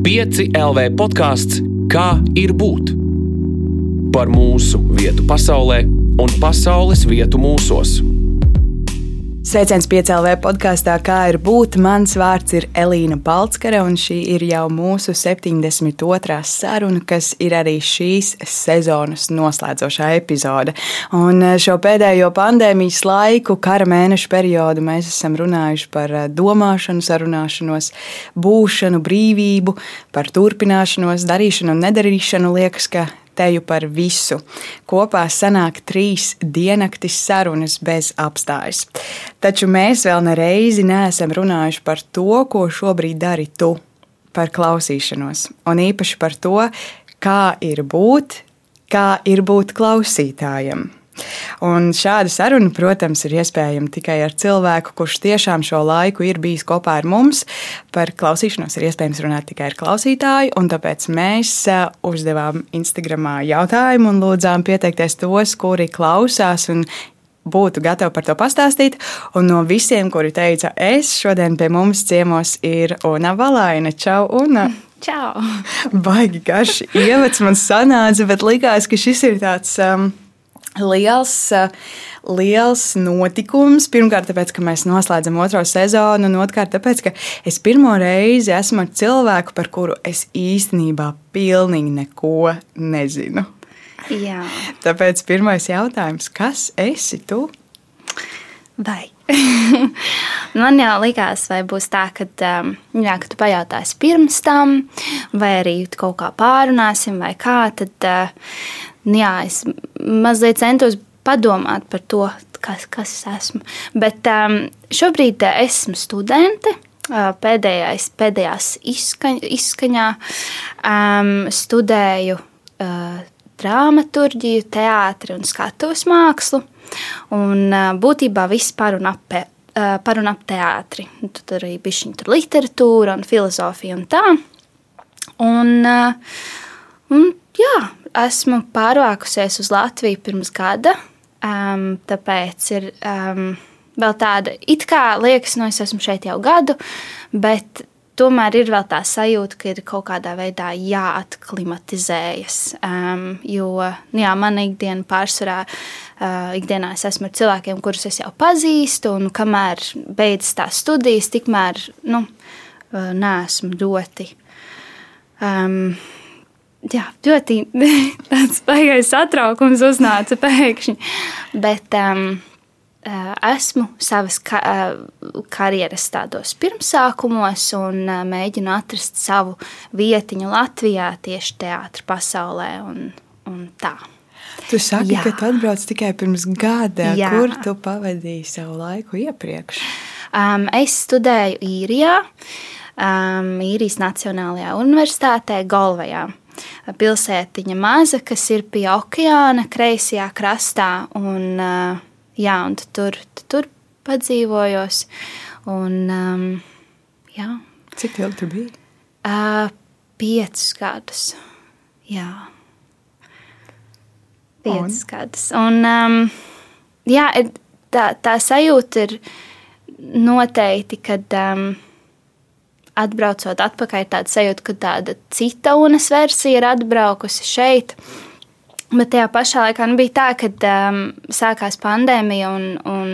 5 LV podkāsts Kā ir būt? Par mūsu vietu pasaulē un pasaules vietu mūsos. Sveiciens piecēlē podkāstā, kā ir būt. Mans vārds ir Elīna Balskare, un šī ir jau mūsu 72. saruna, kas ir arī šīs sezonas noslēdzošā epizode. Un eh, šo pēdējo pandēmijas laiku, kara mēnešu periodu, mēs esam runājuši par eh, domāšanu, sarunāšanos, būšanu, brīvību, par turpināšanos, darīšanu un nedarīšanu. Liekas, ka teju par visu. Kopā sanāk trīs diennaktis sarunas bez apstājas. Taču mēs vēl nereizi neesam runājuši par to, ko šobrīd dari tu, par klausīšanos, un īpaši par to, kā ir būt, kā ir būt klausītājam. Un šāda saruna, protams, ir iespējama tikai ar cilvēku, kurš tiešām šo laiku ir bijis kopā ar mums. Par klausīšanos ir iespējams runāt tikai ar klausītāju, un tāpēc mēs uzdevām Instagramā jautājumu un lūdzām pieteikties tos, kuri klausās un būtu gatavi par to pastāstīt. Un no visiem, kuri teica, es šodien pie mums ciemos ir Una Valaina. Čau, Una! Čau! Baigi garš ievads man sanāca, bet likās, ka šis ir tāds. Um, liels, eh, liels notikums. Pirmkārt, tāpēc, ka mēs noslēdzam otro sezonu, un otrkārt, tāpēc, ka es pirmo reizi esmu ar cilvēku, par kuru es īstenībā pilnīgi neko nezinu. Jā. Tāpēc pirmais jautājums, kas esi tu? Vai? Man jau likās, vai būs tā, ka, um, jā, ka tu pajautāsi pirms tam, vai arī kaut kā pārunāsim, vai kā. Tad, uh, jā, es mazliet centos padomāt par to, kas, kas es esmu. Bet um, šobrīd uh, esmu studente. Uh, pēdējais, pēdējās izskaņ, izskaņā um, studēju uh, dramaturgiju, teātri un skatuves mākslu. Un uh, būtībā viss par un ap, uh, par un ap teātri. Tur arī bija šī literatūra un filozofija un tā. Un, uh, un jā, esmu pārvākusies uz Latviju pirms gada. Um, tāpēc ir um, vēl tāda, it kā liekas, no nu, es esmu šeit jau gadu, bet tomēr ir vēl tā sajūta, ka ir kaut kādā veidā jāatklimatizējas. Um, jo nu jā, man ikdiena pārsvarā, uh, ikdienā es esmu ar cilvēkiem, kurus es jau pazīstu, un kamēr beidzas tās studijas, tikmēr nu, uh, neesmu ļoti. Um, jā, ļoti tāds baigais satraukums uznāca pēkšņi. Bet um, esmu savas ka karjeras tādos pirmsākumos un mēģinu atrast savu vietiņu Latvijā, tieši teātrī pasaulē un, un tā. Tu saki, Jā. ka tu atbrauc tikai pirms gada. Jā. Kur tu pavadīji savu laiku iepriekš? Um, es studēju īrijā, um, īrijas Nacionālajā universitātē, Galvajā pilsētiņa maza, kas ir pie okeāna, kreisajā krastā. Un, jā, un tu tur, tu tur padzīvojos. Un, um, jā. Cik ilgi tur bija? Uh, piecus gadus. Jā. Piecus gadus. Un, um, jā, tā, tā sajūta ir noteikti, kad um, atbraucot atpakaļ, tāda sajūta, ka tāda cita unas versija ir atbraukusi šeit. Bet tajā pašā laikā nu, bija tā, kad um, sākās pandēmija un, un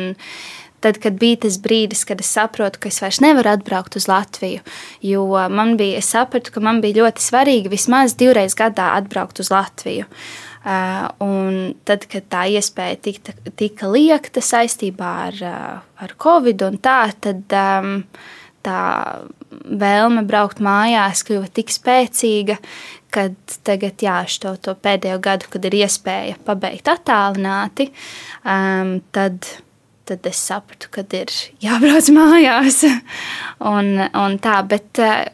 tad, kad bija tas brīdis, kad es saprotu, ka es vairs nevaru atbraukt uz Latviju, jo man bija, es sapratu, ka man bija ļoti svarīgi vismaz divreiz gadā atbraukt uz Latviju. Uh, un tad, kad tā iespēja tika, tika liekta saistībā ar, uh, ar Covid un tā, tad um, tā vēlme braukt mājās kļuva tik spēcīga, kad tagad, jā, šo to pēdējo gadu, kad ir iespēja pabeigt attālināti, um, tad, tad es sapratu, ka ir jābrauc mājās. un, un tā, bet uh,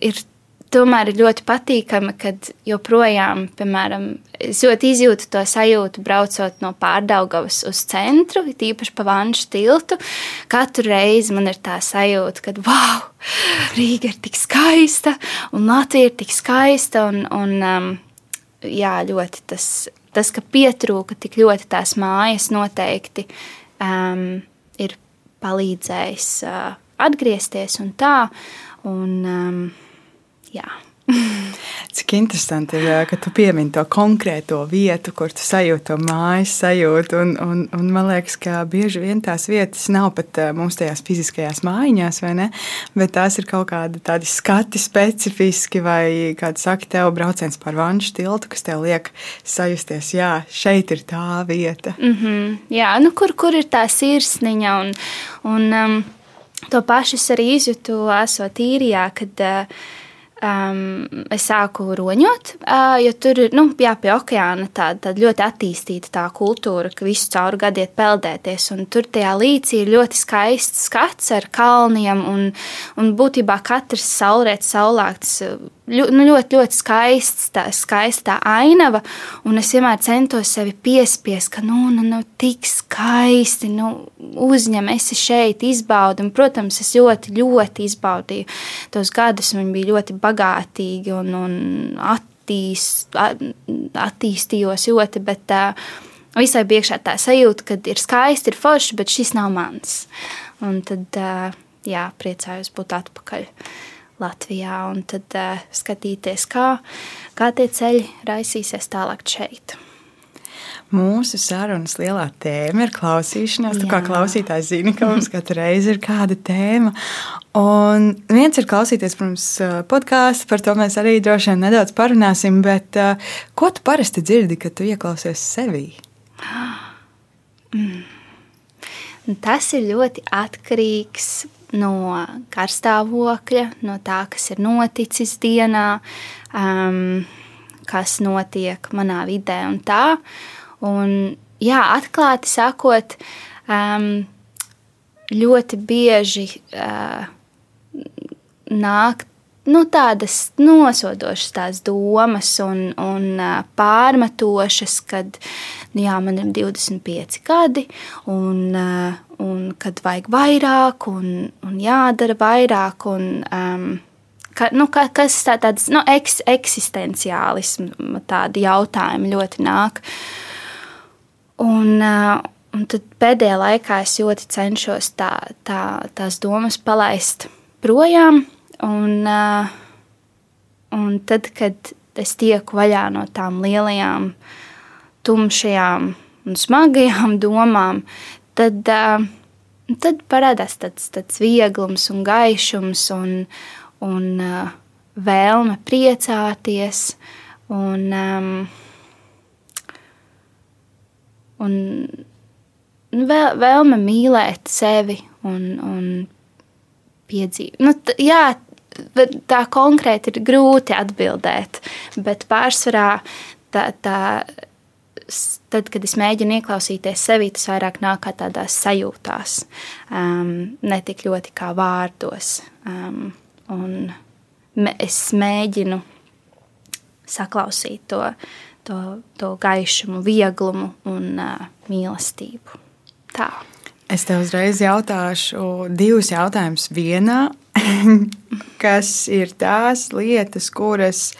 ir tomēr ir ļoti patīkami, kad joprojām, piemēram, es ļoti izjūtu to sajūtu, braucot no pārdaugavas uz centru, tīpaši pa vanšu tiltu. Katru reizi man ir tā sajūta, ka, wow, Rīga ir tik skaista, un Latvija ir tik skaista, un, un um, jā, ļoti tas, tas, ka pietrūka tik ļoti tās mājas noteikti um, ir palīdzējis uh, atgriezties un tā, un um, jā. Cik interesanti ir, ka tu piemini to konkrēto vietu, kur tu sajūti to mājas sajūtu. Un, un, un man liekas, ka bieži vien tās vietas nav pat mums tajās fiziskajās mājiņās, vai ne? Bet tās ir kaut kādi tādi skati specifiski, vai kāds saka, tev brauciens par vanšu tiltu, kas tev liek sajusties, jā, šeit ir tā vieta. Mm -hmm, jā, nu kur, kur ir tā sirsniņa un, un um, to pašu es arī izjūtu, esot īrijā, kad uh, um, es sāku roņot, uh, jo tur ir nu, jā, pie okeāna tāda, tāda ļoti attīstīta tā kultūra, ka visu cauri gadu iet peldēties. Tur tajā līcī ir ļoti skaists skats ar kalniem, un, un būtībā katrs saulrietis, saulēkts ļo, nu, ļoti, ļoti skaists, tā, skaista ainava. Un es vienmēr centos sevi piespiest, ka, nu, nu, nu tik skaisti, nu, uzņem, esi šeit, izbaudi. Un, protams, es ļoti, ļoti izbaudīju tos gadus. Viņi bija ļoti bagātīgi un, un attīst, attīstījos ļoti. Bet, uh, Visai bija tā sajūta, ka ir skaisti, ir forši, bet šis nav mans. Un tad, uh, jā, priecājos būt atpakaļ. Uh, Latvijā, un tad uh, skatīties, kā, kā tie ceļi raisīsies tālāk šeit. Mūsu sarunas lielā tēma ir klausīšanās. Tu kā klausītājs zini, ka mums katru reizi ir kāda tēma. Un viens ir klausīties, protams, podkāstu, par to mēs arī droši vien nedaudz parunāsim. Bet uh, ko tu parasti dzirdi, kad tu ieklausies sevī? Mm. Tas ir ļoti atkarīgs no karstāvokļa, no tā, kas ir noticis dienā, um, kas notiek manā vidē un tā. Un, jā, atklāti sakot, um, ļoti bieži uh, nāk nu, tādas nosodošas tās domas un, un pārmetošas, kad nu, jā, man ir 25 gadi un, un kad vajag vairāk un, un jādara vairāk. Un, um, ka, nu, ka, kas tā, tāds nu, eks, eksistenciālisms, tādi jautājumi ļoti nāk. Un, un tad pēdējā laikā es ļoti cenšos tā, tā, tās domas palaist projām Un, un tad, kad es tieku vaļā no tām lielajām, tumšajām un smagajām domām, tad, tad parādās tāds, tāds vieglums un gaišums un, un vēlme priecāties. Un, un vēl, vēlme mīlēt sevi un, un piedzīvot. Nu, jā, tā konkrēti ir grūti atbildēt, bet pārsvarā tā, tā, tad, kad es mēģinu ieklausīties sevi, tas vairāk nāk kā tādās sajūtās, um, ne tik ļoti kā vārdos. Um, un es mēģinu saklausīt to, to, to gaišumu, vieglumu un uh, mīlestību. Tā. Es tev uzreiz jautāšu divus jautājumus vienā. kas ir tās lietas, kuras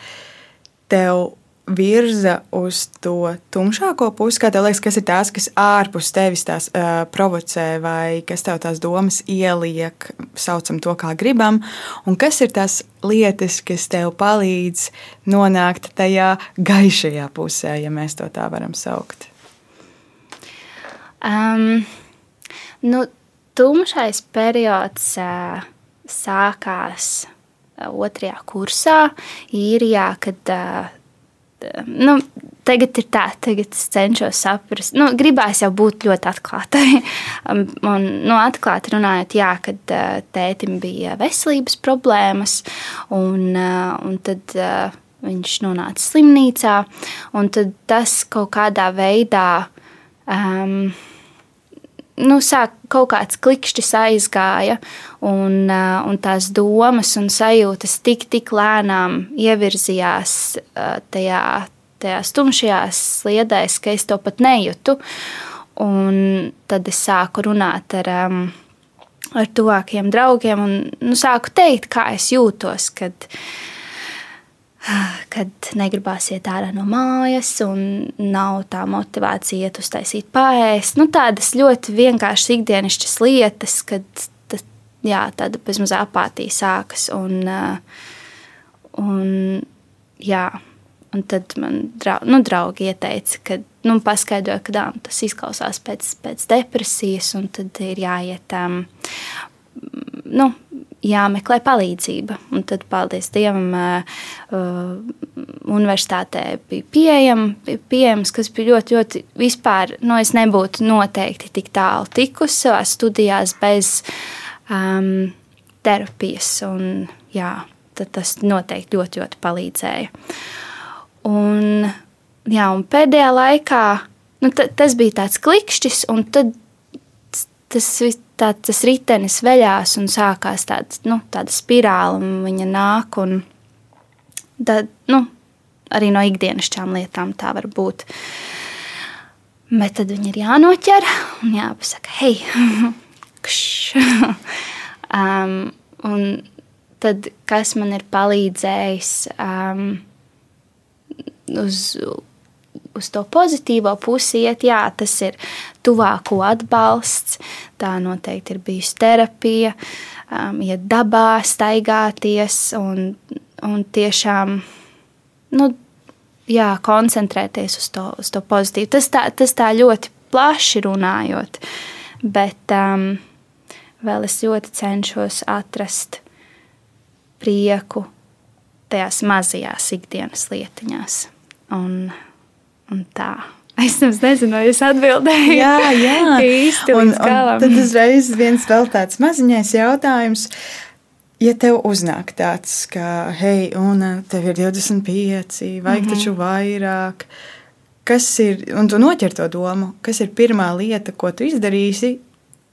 tev virza uz to tumšāko pusi, kā tev liekas, kas ir tās, kas ārpus tevis tās uh, provocē, vai kas tev tās domas ieliek, saucam to kā gribam, un kas ir tās lietas, kas tev palīdz nonākt tajā gaišajā pusē, ja mēs to tā varam saukt? Um, nu, tumšais periods. Uh sākās uh, otrajā kursā, īrijā, kad uh, nu, tagad ir tā, tagad es cenšos saprast. Nu, gribās jau būt ļoti atklātai. Un, nu, atklāti runājot, jā, kad tētim bija veselības problēmas, un, un tad viņš nonāca slimnīcā, un tas kaut kādā veidā. Um, nu, sāk kaut kāds klikšķis aizgāja, un, uh, un tās domas un sajūtas tik, tik lēnām ievirzījās uh, tajā, tajā stumšajās sliedēs, ka es to pat nejūtu. Un tad es sāku runāt ar, um, ar tuvākiem draugiem un nu, sāku teikt, kā es jūtos, kad, uh, kad negribās iet ārā no mājas, un nav tā motivācija iet uztaisīt pāriest. Nu, tādas ļoti vienkāršas ikdienišķas lietas, kad jā, tāda bezmazā apātija sākas. Un, un, jā, un tad man draugi, nu, draugi ieteica, ka nu, paskaidroja, ka dā, tas izklausās pēc, pēc depresijas, un tad ir jāiet um, nu, jāmeklē palīdzība. Un tad, paldies Dievam, universitātē bija pieejama, bija pieejams, kas bija ļoti, ļoti vispār, nu, es nebūtu noteikti tik tālu tikusi savā studijās bez um, terapijas. Un, jā, tas noteikti ļoti, ļoti palīdzēja. Un, jā, un pēdējā laikā nu, tas bija tāds klikšķis, un tad tas viss tā, tas ritenis veļās un sākās tāds, nu, tāda spirāli, un viņa nāk. Un tā, nu, arī no ikdienišķām lietām tā var būt. Bet tad viņi ir jānoķer un jāpasaka, hei, um, un tad, kas man ir palīdzējis um, uz uz to pozitīvo pusi iet, jā, tas ir tuvāko atbalsts. Tā noteikti ir bijusi terapija, um, iet dabā, staigāties un, un tiešām nu, jā, koncentrēties uz to, uz to pozitīvu. Tas tā, tas tā ļoti plaši runājot, bet um, vēl es ļoti cenšos atrast prieku tajās mazajās ikdienas lietiņās. Un un tā. Es nezinu, vai es atbildēju. Jā, jā. īsti un. Un tad uzreiz viens vēl tāds maziņais jautājums. Ja tev uznāk tāds, ka, hei, un tev ir 25, vajag mm -hmm. taču vairāk, kas ir, un tu noķer to domu, kas ir pirmā lieta, ko tu izdarīsi,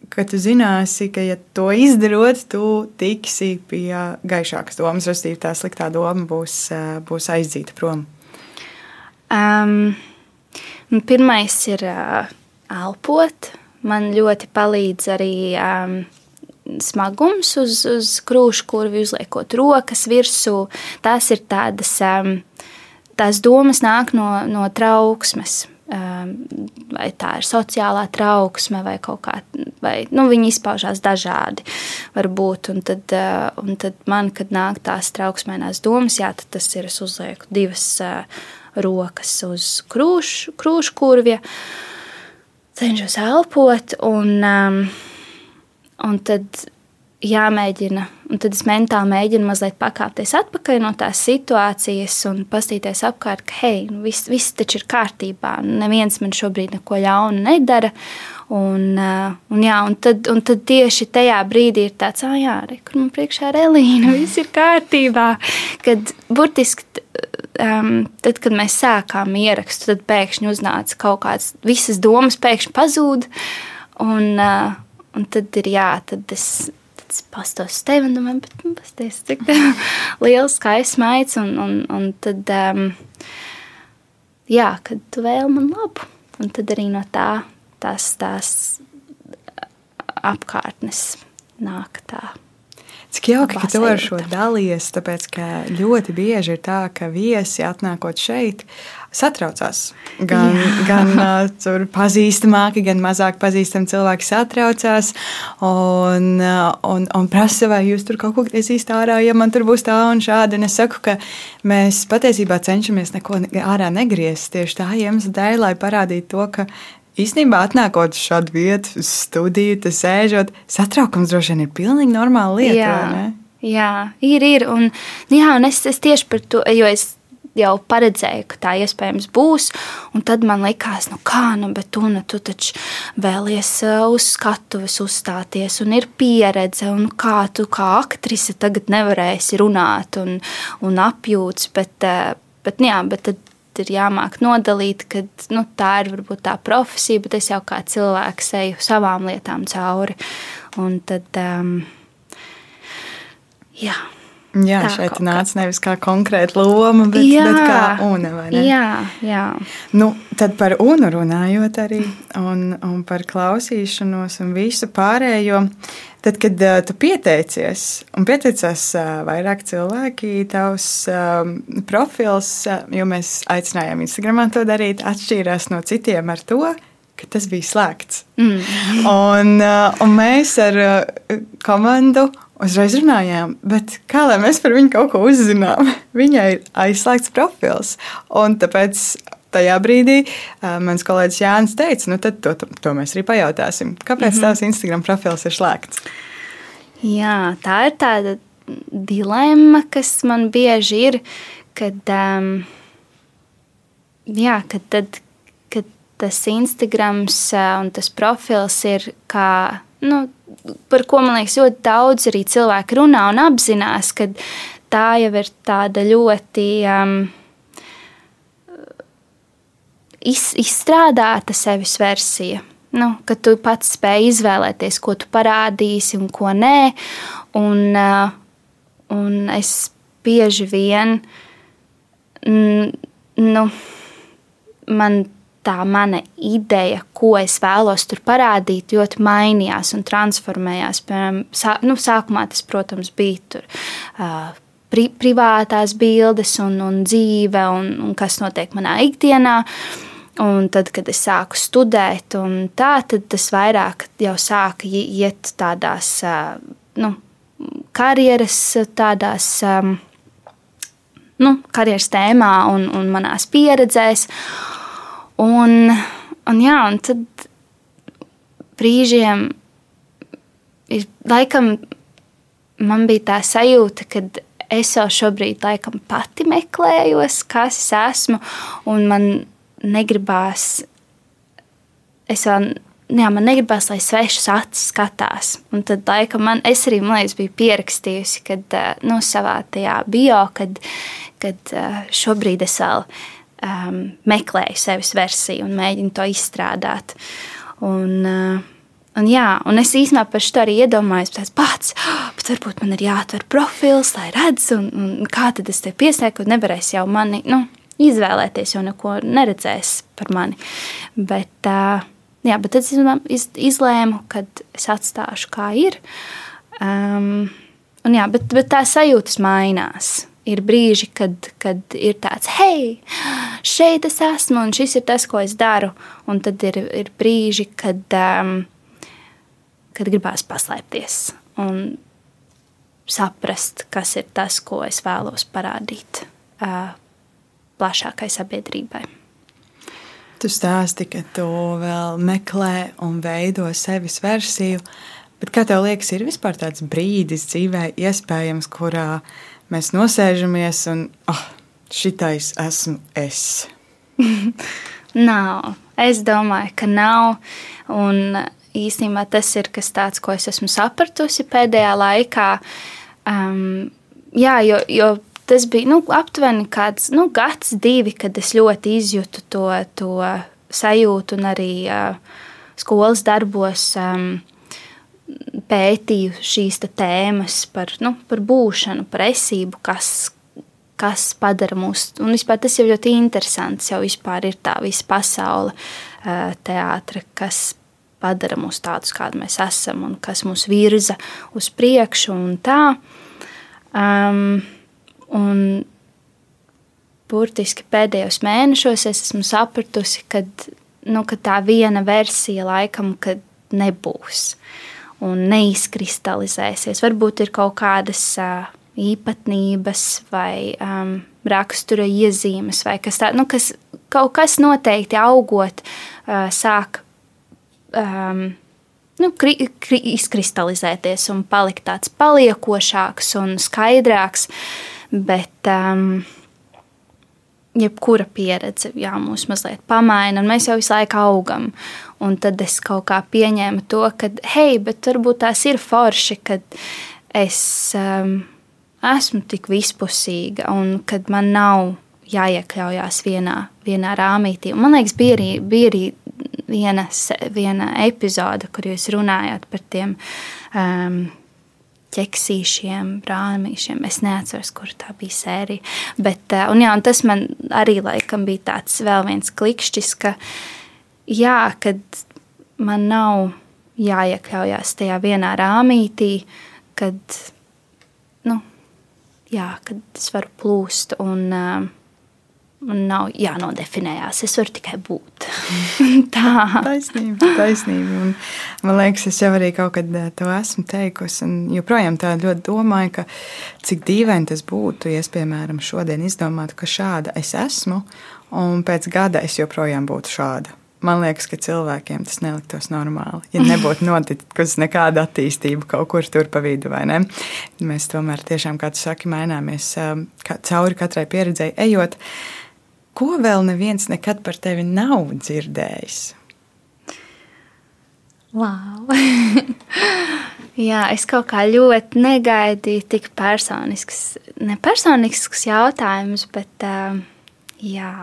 ka tu zināsi, ka, ja to izdarot, tu tiksi pie gaišākas domas, respektīvi tā sliktā doma būs, būs aizdzīta prom? Um, Pirmais ir uh, elpot. Man ļoti palīdz arī um, smagums uz, uz krūšu kurvi, uzliekot rokas virsū. Tās ir tādas, um, tās domas nāk no, no trauksmes. Um, vai tā ir sociālā trauksme, vai kaut kā tāda. Nu, viņi izpaužās dažādi. Varbūt, un tad, uh, un tad man, kad nāk tās trauksmēnās domas, jā, tas ir es uzlieku divas uh, rokas uz krūšu, krūšu kurvja, cenšos elpot, un, um, un tad jāmēģina, un tad es mentāli mēģinu mazliet pakāpties atpakaļ no tās situācijas un pastīties apkārt, ka, hei, nu, viss, viss taču ir kārtībā, neviens man šobrīd neko ļaunu nedara, Un, uh, un, jā, un, tad, un tad tieši tajā brīdī ir tāds, ah, jā, re, kur man priekšā ir Elīna, viss ir kārtībā. Kad burtiski um, tad, kad mēs sākām ierakstu, tad pēkšņi uznāca kaut kādas visas domas, pēkšņi pazūd. Un, uh, un tad ir jā, tad es. Es pastos uz tevi un domāju, bet, nu, pasties, cik liels, skaists maigs. Un, un, un tad, um, jā, kad tu vēl man labu. Un tad arī no tā tās, tās apkārtnes nāk tā. Cik jauki, ka tu ar šo dalies, tāpēc ka ļoti bieži ir tā, ka viesi atnākot šeit, satraucās. Gan, Jā. gan uh, pazīstamāki, gan mazāk pazīstami cilvēki satraucās un, uh, un, un prasa, vai jūs tur kaut ko griezīsiet ārā, ja man tur būs tā un šādi. Un es saku, ka mēs patiesībā cenšamies neko ārā negriezt tieši tā iemesla dēļ, lai parādītu to, ka īstenībā atnākot uz šādu vietu, uz studiju, tas sēžot, satraukums droši vien ir pilnīgi normāla lieta. Jā, jā ir, ir. Un, nu jā, un es, es tieši par to, jo es jau paredzēju, ka tā iespējams būs. Un tad man likās, nu kā, nu, bet tu, nu, tu taču vēlies uh, uz skatuves uzstāties, un ir pieredze, un kā tu kā aktrise tagad nevarēsi runāt un, un apjūts. Bet, uh, bet, nu jā, bet tad ir jāmāk nodalīt, ka nu, tā ir varbūt tā profesija, bet es jau kā cilvēks eju savām lietām cauri. Un tad, um, jā. Jā, tā šeit nāca nevis kā konkrēta loma, bet, jā, bet kā una. Jā, jā. Nu, tad par unu runājot arī un, un par klausīšanos un visu pārējo. Tad, kad uh, tu pieteicies, un pieteicās uh, vairāk cilvēki, tavs uh, profils, uh, jo mēs aicinājām Instagramā to darīt, atšķīrās no citiem ar to, ka tas bija slēgts. Mm. un, uh, un mēs ar uh, komandu Uzreiz runājām, bet kā lai mēs par viņu kaut ko uzzinām? Viņai ir aizslēgts profils. Un tāpēc tajā brīdī uh, mans kolēģis Jānis teica, nu tad to, to, to mēs arī pajautāsim. Kāpēc mm -hmm. tavs Instagram profils ir slēgts? Jā, tā ir tāda dilemma, kas man bieži ir, kad, um, jā, kad, tad, kad tas Instagrams un tas profils ir kā. Nu, par ko man liekas, ļoti daudz arī cilvēki runā un apzinās, ka tā jau ir tāda ļoti um, iz, izstrādāta sevis versija. Nu, ka tu pats spēj izvēlēties, ko tu parādīsi un ko nē. Un, uh, un es bieži vien, mm, nu, man tā mana ideja, ko es vēlos tur parādīt, ļoti mainījās un transformējās. Piemēram, sā, nu, sākumā tas, protams, bija tur. Uh, pri, privātās bildes un, un dzīve, un, un kas notiek manā ikdienā. Un tad, kad es sāku studēt, tā, tad tas vairāk jau sāka iet tādās nu, karjeras, tādās nu, karjeras tēmā un, un manās pieredzēs. Un, un, jā, un tad brīžiem ir laikam man bija tā sajūta, ka es jau šobrīd laikam pati meklējos, kas es esmu, un man negribās, es vēl, jā, man negribās, lai svešas acis skatās. Un tad laikam man, es arī, man liekas, biju pierakstījusi, kad, nu, savā tajā bio, kad, kad šobrīd es vēl esmu um, meklēju sevis versiju un mēģinu to izstrādāt. Un, uh, Un, jā, un es īstenībā par šo arī iedomājos, tāds pats, oh, bet varbūt man ir jāatver profils, lai redzētu, un, un kā tad es te piesēku, un nevarēs jau mani nu, izvēlēties, jo neko neredzēs par mani. Bet, uh, jā, bet tad es izlēmu, ka es atstāšu kā ir. Um, jā, bet, bet tā sajūtas mainās ir brīži, kad, kad ir tāds, hei, šeit es esmu un šis ir tas, ko es daru. Un tad ir, ir brīži, kad, um, kad gribās paslēpties un saprast, kas ir tas, ko es vēlos parādīt uh, plašākai sabiedrībai. Tu stāsti, ka tu vēl meklē un veido sevis versiju, bet kā tev liekas, ir vispār tāds brīdis dzīvē, iespējams, kurā mēs nosēžamies un oh, šitais esmu es. nav. Es domāju, ka nav. Un īstenībā tas ir kas tāds, ko es esmu sapratusi pēdējā laikā. Um, jā, jo, jo tas bija nu, aptuveni kāds nu, gads, divi, kad es ļoti izjūtu to, to sajūtu un arī uh, skolas darbos. Um, pētīju šīs tēmas par, nu, par būšanu, par esību, kas, kas padara mūs. Un vispār tas jau ļoti interesants. Jau vispār ir tā visa pasaule, teātris, kas padara mūs tādus, kādi mēs esam, un kas mūs virza uz priekšu. Un tā. Um, un burtiski pēdējos mēnešos es esmu sapratusi, ka, nu, ka tā viena versija laikam nebūs. Uh, un neizkristalizēsies. Varbūt ir kaut kādas īpatnības vai um, rakstura iezīmes, vai kas tāds, nu, kaut kas noteikti augot, uh, sāk um, nu, kri, kri, izkristalizēties un palikt tāds paliekošāks un skaidrāks. Bet, um, jebkura pieredze jā, mūs mazliet pamaina, un mēs jau visu laiku augam. Un tad es kaut kā pieņēmu to, ka, hei, bet varbūt tās ir forši, kad es um, esmu tik vispusīga un kad man nav jāiekļaujās vienā, vienā rāmītī. Un man liekas, bija arī, bija arī viena, viena epizode, kur jūs runājāt par tiem um, ķeksīšiem, brānīšiem. Es neatceros, kur tā bija sērija. Bet, eh, un, jā, un tas man arī laikam bija tāds vēl viens klikšķis, ka, jā, kad man nav jāiekļaujas tajā vienā rāmītī, kad, nu, jā, kad es varu plūst un, eh, Man nav jānodefinējās, es varu tikai būt. tā. Taisnība, taisnība. Un, man liekas, es jau arī kaut kad eh, to esmu teikusi. Un joprojām tā ļoti domāju, ka cik dīvaini tas būtu, ja es, piemēram, šodien izdomātu, ka šāda es esmu, un pēc gada es joprojām būtu šāda. Man liekas, ka cilvēkiem tas neliktos normāli. Ja nebūtu notikusi nekāda attīstība kaut kur tur pa vidu, vai ne? Mēs tomēr tiešām, kā tu saki, maināmies cauri katrai pieredzēji ejot. Ko vēl neviens nekad par tevi nav dzirdējis? Wow. Jā, es kaut kā ļoti negaidīju tik personisks, ne personisks jautājums, bet uh, jā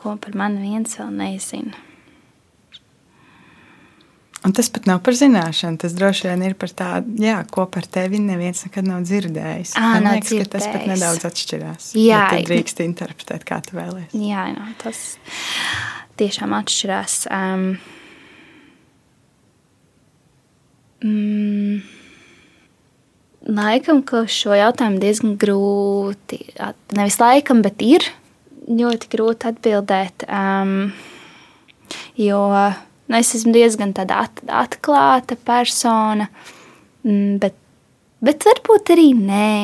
ko par mani viens vēl nezina. Un tas pat nav par zināšanu. Tas droši vien ir par tādu, jā, ko par tevi neviens nekad nav dzirdējis. À, Man nav liekas, dzirdējis. ka tas pat nedaudz atšķirās. Jā, tu drīkst interpretēt, kā tu vēlēsies. Jā, no, tas tiešām atšķirās. Um, mm, laikam, ka šo jautājumu diezgan grūti. Nevis laikam, bet ir ļoti grūti atbildēt. Um, jo nu, es esmu diezgan at, atklāta persona, mm, bet, bet varbūt arī nē.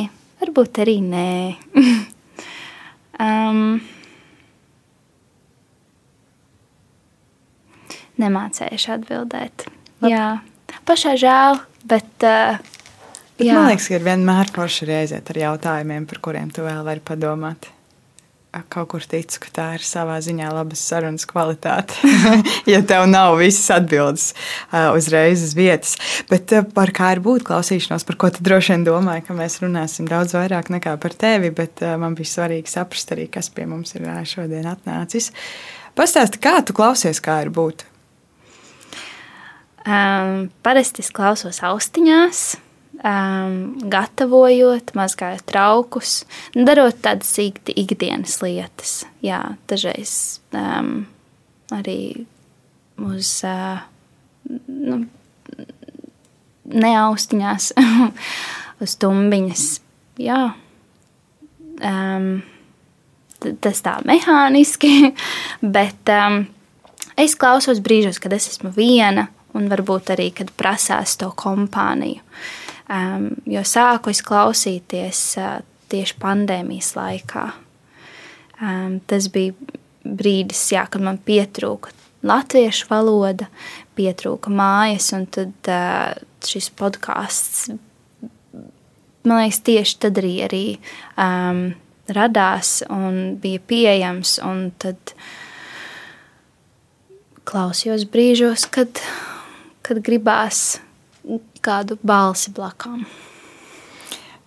Varbūt arī nē. um, nemācējuši atbildēt. Labi. Jā, pašai žēl, bet. Uh, Bet jā. man liekas, ka ir vienmēr forši arī aiziet ar jautājumiem, par kuriem tu vēl vari padomāt. Kaut kur ticu, ka tā ir savā ziņā labas sarunas kvalitāte. ja tev nav visas atbildes uzreiz uz vietas. Bet par kā ir būt klausīšanos, par ko tu droši vien domāji, ka mēs runāsim daudz vairāk nekā par tevi. Bet man bija svarīgi saprast arī, kas pie mums ir šodien atnācis. Pastāsti, kā tu klausies, kā ir būt? Um, parasti es klausos austiņās, um, gatavojot, mazgājot traukus, darot tādas ikdi- ikdienas lietas. Jā, dažreiz um, arī uz uh, nu, neaustiņās, uz tumbiņas. Jā. Um, tas tā mehāniski, bet um, es klausos brīžos, kad es esmu viena, un varbūt arī, kad prasās to kompāniju. Um, jo sāku es klausīties tieši pandēmijas laikā. Tas bija brīdis, jā, kad man pietrūka latviešu valoda, pietrūka mājas, un tad šis podkāsts, man liekas, tieši tad arī, arī um, radās un bija pieejams. Un tad klausījos brīžos, kad, kad gribās kādu balsi blakām.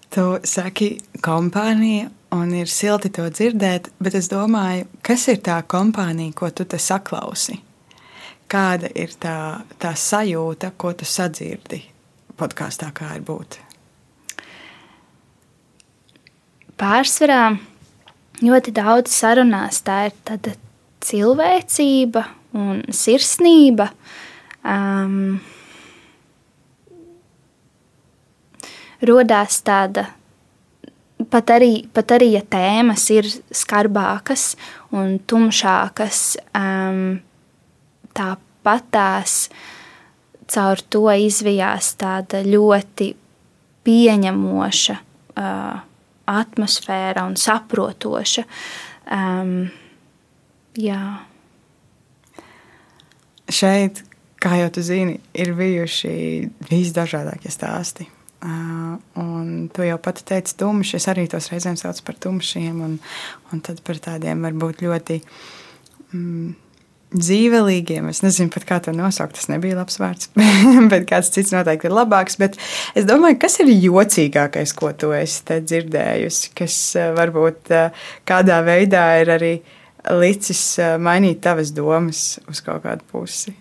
Tu saki, kompānija, un ir silti to dzirdēt, bet es domāju, kas ir tā kompānija, ko tu te saklausi? Kāda ir tā, tā sajūta, ko tu sadzirdi podkāstā, kā ir būt? Pārsvarā ļoti daudz sarunās tā ir tāda cilvēcība un sirsnība. Um, rodās tāda, pat arī, pat arī ja tēmas ir skarbākas un tumšākas, um, tāpat tās caur to izvijās tāda ļoti pieņemoša uh, atmosfēra un saprotoša. Um, jā. Šeit, kā jau tu zini, ir bijuši visdažādākie stāsti. Uh, un tu jau pati teici, tumšs. Es arī tos reizēm saucu par tumšiem, un, un tad par tādiem varbūt ļoti mm, dzīvelīgiem. Es nezinu pat, kā to nosaukt. Tas nebija labs vārds, bet kāds cits noteikti ir labāks. Bet es domāju, kas ir jocīgākais, ko tu esi dzirdējusi, kas uh, varbūt uh, kādā veidā ir arī licis mainīt tavas domas uz kaut kādu pusi.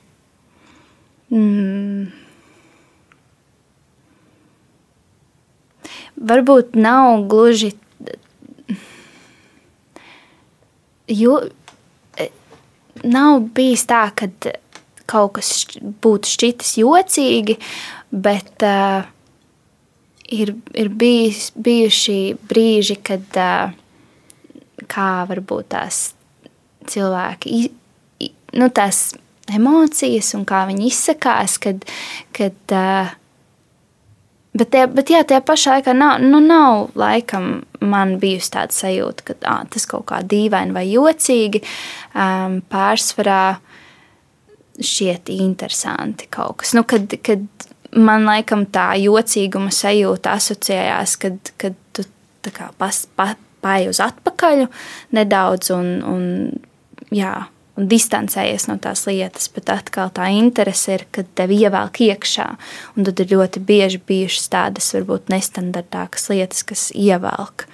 Mm. Varbūt nav gluži. Jo e, nav bijis tā, ka kaut kas būtu šķitis jocīgi, bet uh, ir, ir bijis, bijuši brīži, kad, uh, kā varbūt tās cilvēki, nu, tās emocijas un kā viņi izsakās, kad, kad uh, Bet, tie, bet jā, tajā pašā laikā nav, nu, nav laikam man bijusi tāda sajūta, ka ā, tas kaut kā dīvaini vai jocīgi. Um, pārsvarā šķiet interesanti kaut kas. Nu, kad, kad man laikam tā jocīguma sajūta asociējās, kad, kad tu kā, pas, pa, paiet uz atpakaļ nedaudz un, un jā, un distancējies no tās lietas, bet atkal tā interese ir, kad tevi ievelk iekšā. Un tad ir ļoti bieži bijušas tādas varbūt nestandartākas lietas, kas ievelk.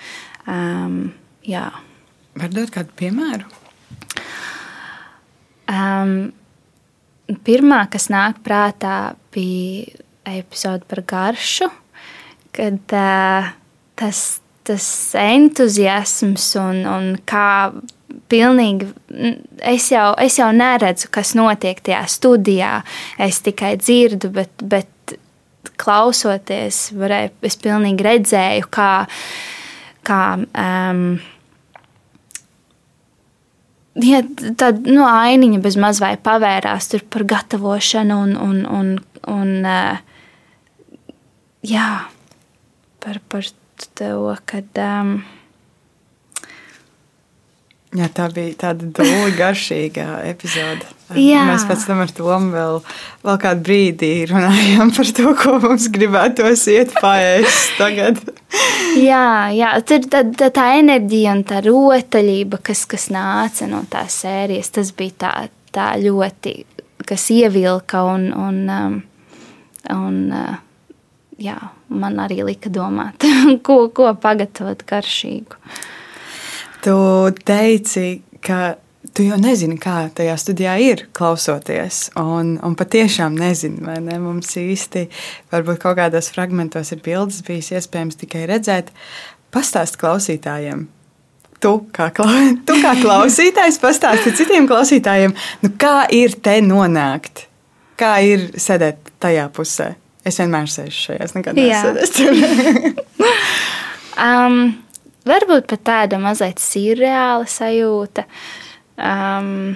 Um, jā. Var dot kādu piemēru? Um, pirmā, kas nāk prātā, bija epizode par garšu, kad uh, tas, tas entuziasms un, un kā pilnīgi. Es jau, es jau neredzu, kas notiek tajā studijā. Es tikai dzirdu, bet, bet klausoties, varēju, es pilnīgi redzēju, kā, kā um, ja, tāda nu, ainiņa bez maz vai pavērās par gatavošanu un, un, un, un uh, jā, par, par to, kad. Um, Jā, tā bija tāda dūle garšīga epizode. Jā. Mēs pēc tam ar Tomu vēl, vēl kādu brīdi runājām par to, ko mums gribētos iet paēst tagad. jā, jā, tur tā, tā, tā enerģija un tā rotaļība, kas, kas nāca no tās sērijas, tas bija tā, tā ļoti, kas ievilka un, un, um, un uh, jā, man arī lika domāt, ko, ko pagatavot garšīgu. Tu teici, ka tu jau nezini, kā tajā studijā ir klausoties. Un, un patiešām nezini, vai ne? Mums īsti, varbūt kaut kādos fragmentos ir bildes, bijis iespējams tikai redzēt. Pastāst klausītājiem. Tu kā, tu kā klausītājs pastāsti citiem klausītājiem, nu kā ir te nonākt, kā ir sēdēt tajā pusē. Es vienmēr sēžu šajās, nekad nesēdēju. um, varbūt pat tāda mazliet surreāla sajūta. Um,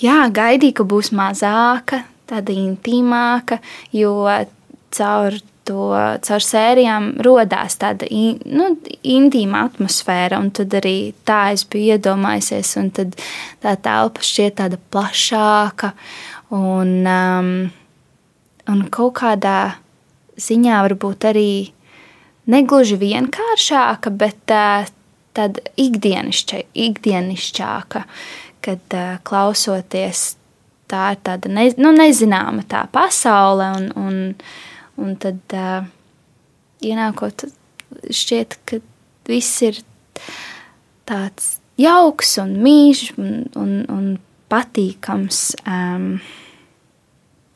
jā, gaidīju, ka būs mazāka, tāda intīmāka, jo caur to caur sērijām radās tāda in, nu, intīma atmosfēra, un tad arī tā es biju iedomājusies, un tad tā telpa šķiet tāda plašāka un, um, un kaut kādā ziņā varbūt arī negluži vienkāršāka, bet uh, tāda ikdienišķāka, kad uh, klausoties, tā ir tāda ne, nu, nezināma tā pasaule, un, un, un tad uh, ienākot, šķiet, ka viss ir tāds jauks un mīļš un, un, un patīkams. Um,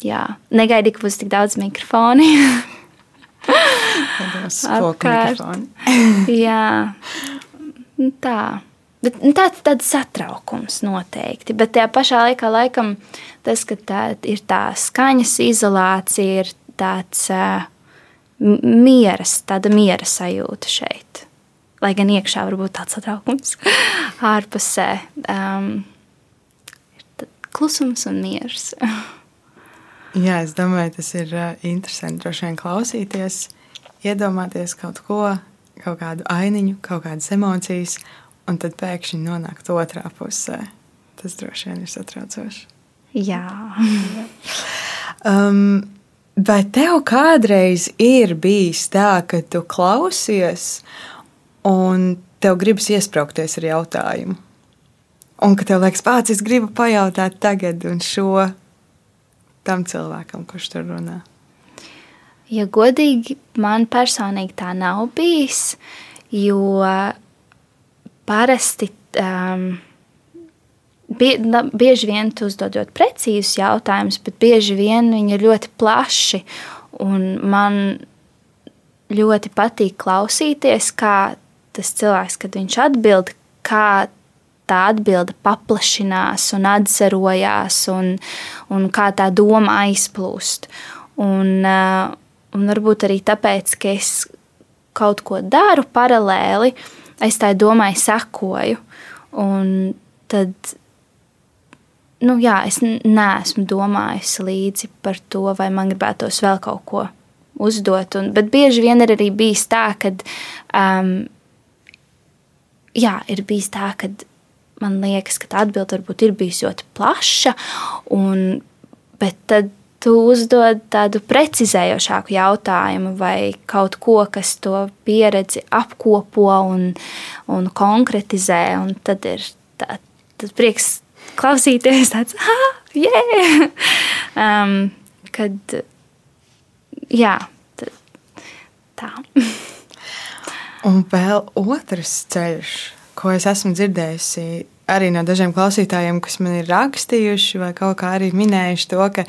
jā, negaidīju, ka būs tik daudz mikrofonu. Apkārt. Jā, nu tā. Bet, nu, tāds, tāds satraukums noteikti. Bet tajā pašā laikā, laikam, tas, ka tā ir tā skaņas izolācija, ir tāds uh, mieras, tāda miera sajūta šeit. Lai gan iekšā var būt tāds satraukums, ārpusē um, ir klusums un miers. Jā, es domāju, tas ir interesanti droši vien klausīties, iedomāties kaut ko, kaut kādu ainiņu, kaut kādas emocijas, un tad pēkšņi nonākt otrā pusē. Tas droši vien ir satraucoši. Jā. um, vai tev kādreiz ir bijis tā, ka tu klausies, un tev gribas iesprāgties ar jautājumu? Un ka tev liekas, pats, es gribu pajautāt tagad un šo tam cilvēkam, kurš tur runā? Ja godīgi, man personīgi tā nav bijis, jo parasti um, bie, bieži vien tu uzdodot precīzus jautājumus, bet bieži vien viņi ir ļoti plaši. Man ļoti patīk klausīties, kā tas cilvēks, kad viņš atbild, kā tā atbilde paplašinās un atzarojās, un, un kā tā doma aizplūst. Un, uh, un varbūt arī tāpēc, ka es kaut ko daru paralēli, es tai domai sekoju. Un tad, nu jā, es neesmu domājusi līdzi par to, vai man gribētos vēl kaut ko uzdot. Un, bet bieži vien ir arī bijis tā, ka um, jā, ir bijis tā, ka man liekas, ka tā atbilde varbūt ir bijusi ļoti plaša, un, bet tad tu uzdod tādu precizējošāku jautājumu vai kaut ko, kas to pieredzi apkopo un, un konkretizē, un tad ir tā, tad prieks klausīties tāds, ah, yeah! um, kad, jā, tā. Un vēl otrs ceļš, ko es esmu dzirdējusi arī no dažiem klausītājiem, kas man ir rakstījuši vai kaut kā arī minējuši to, ka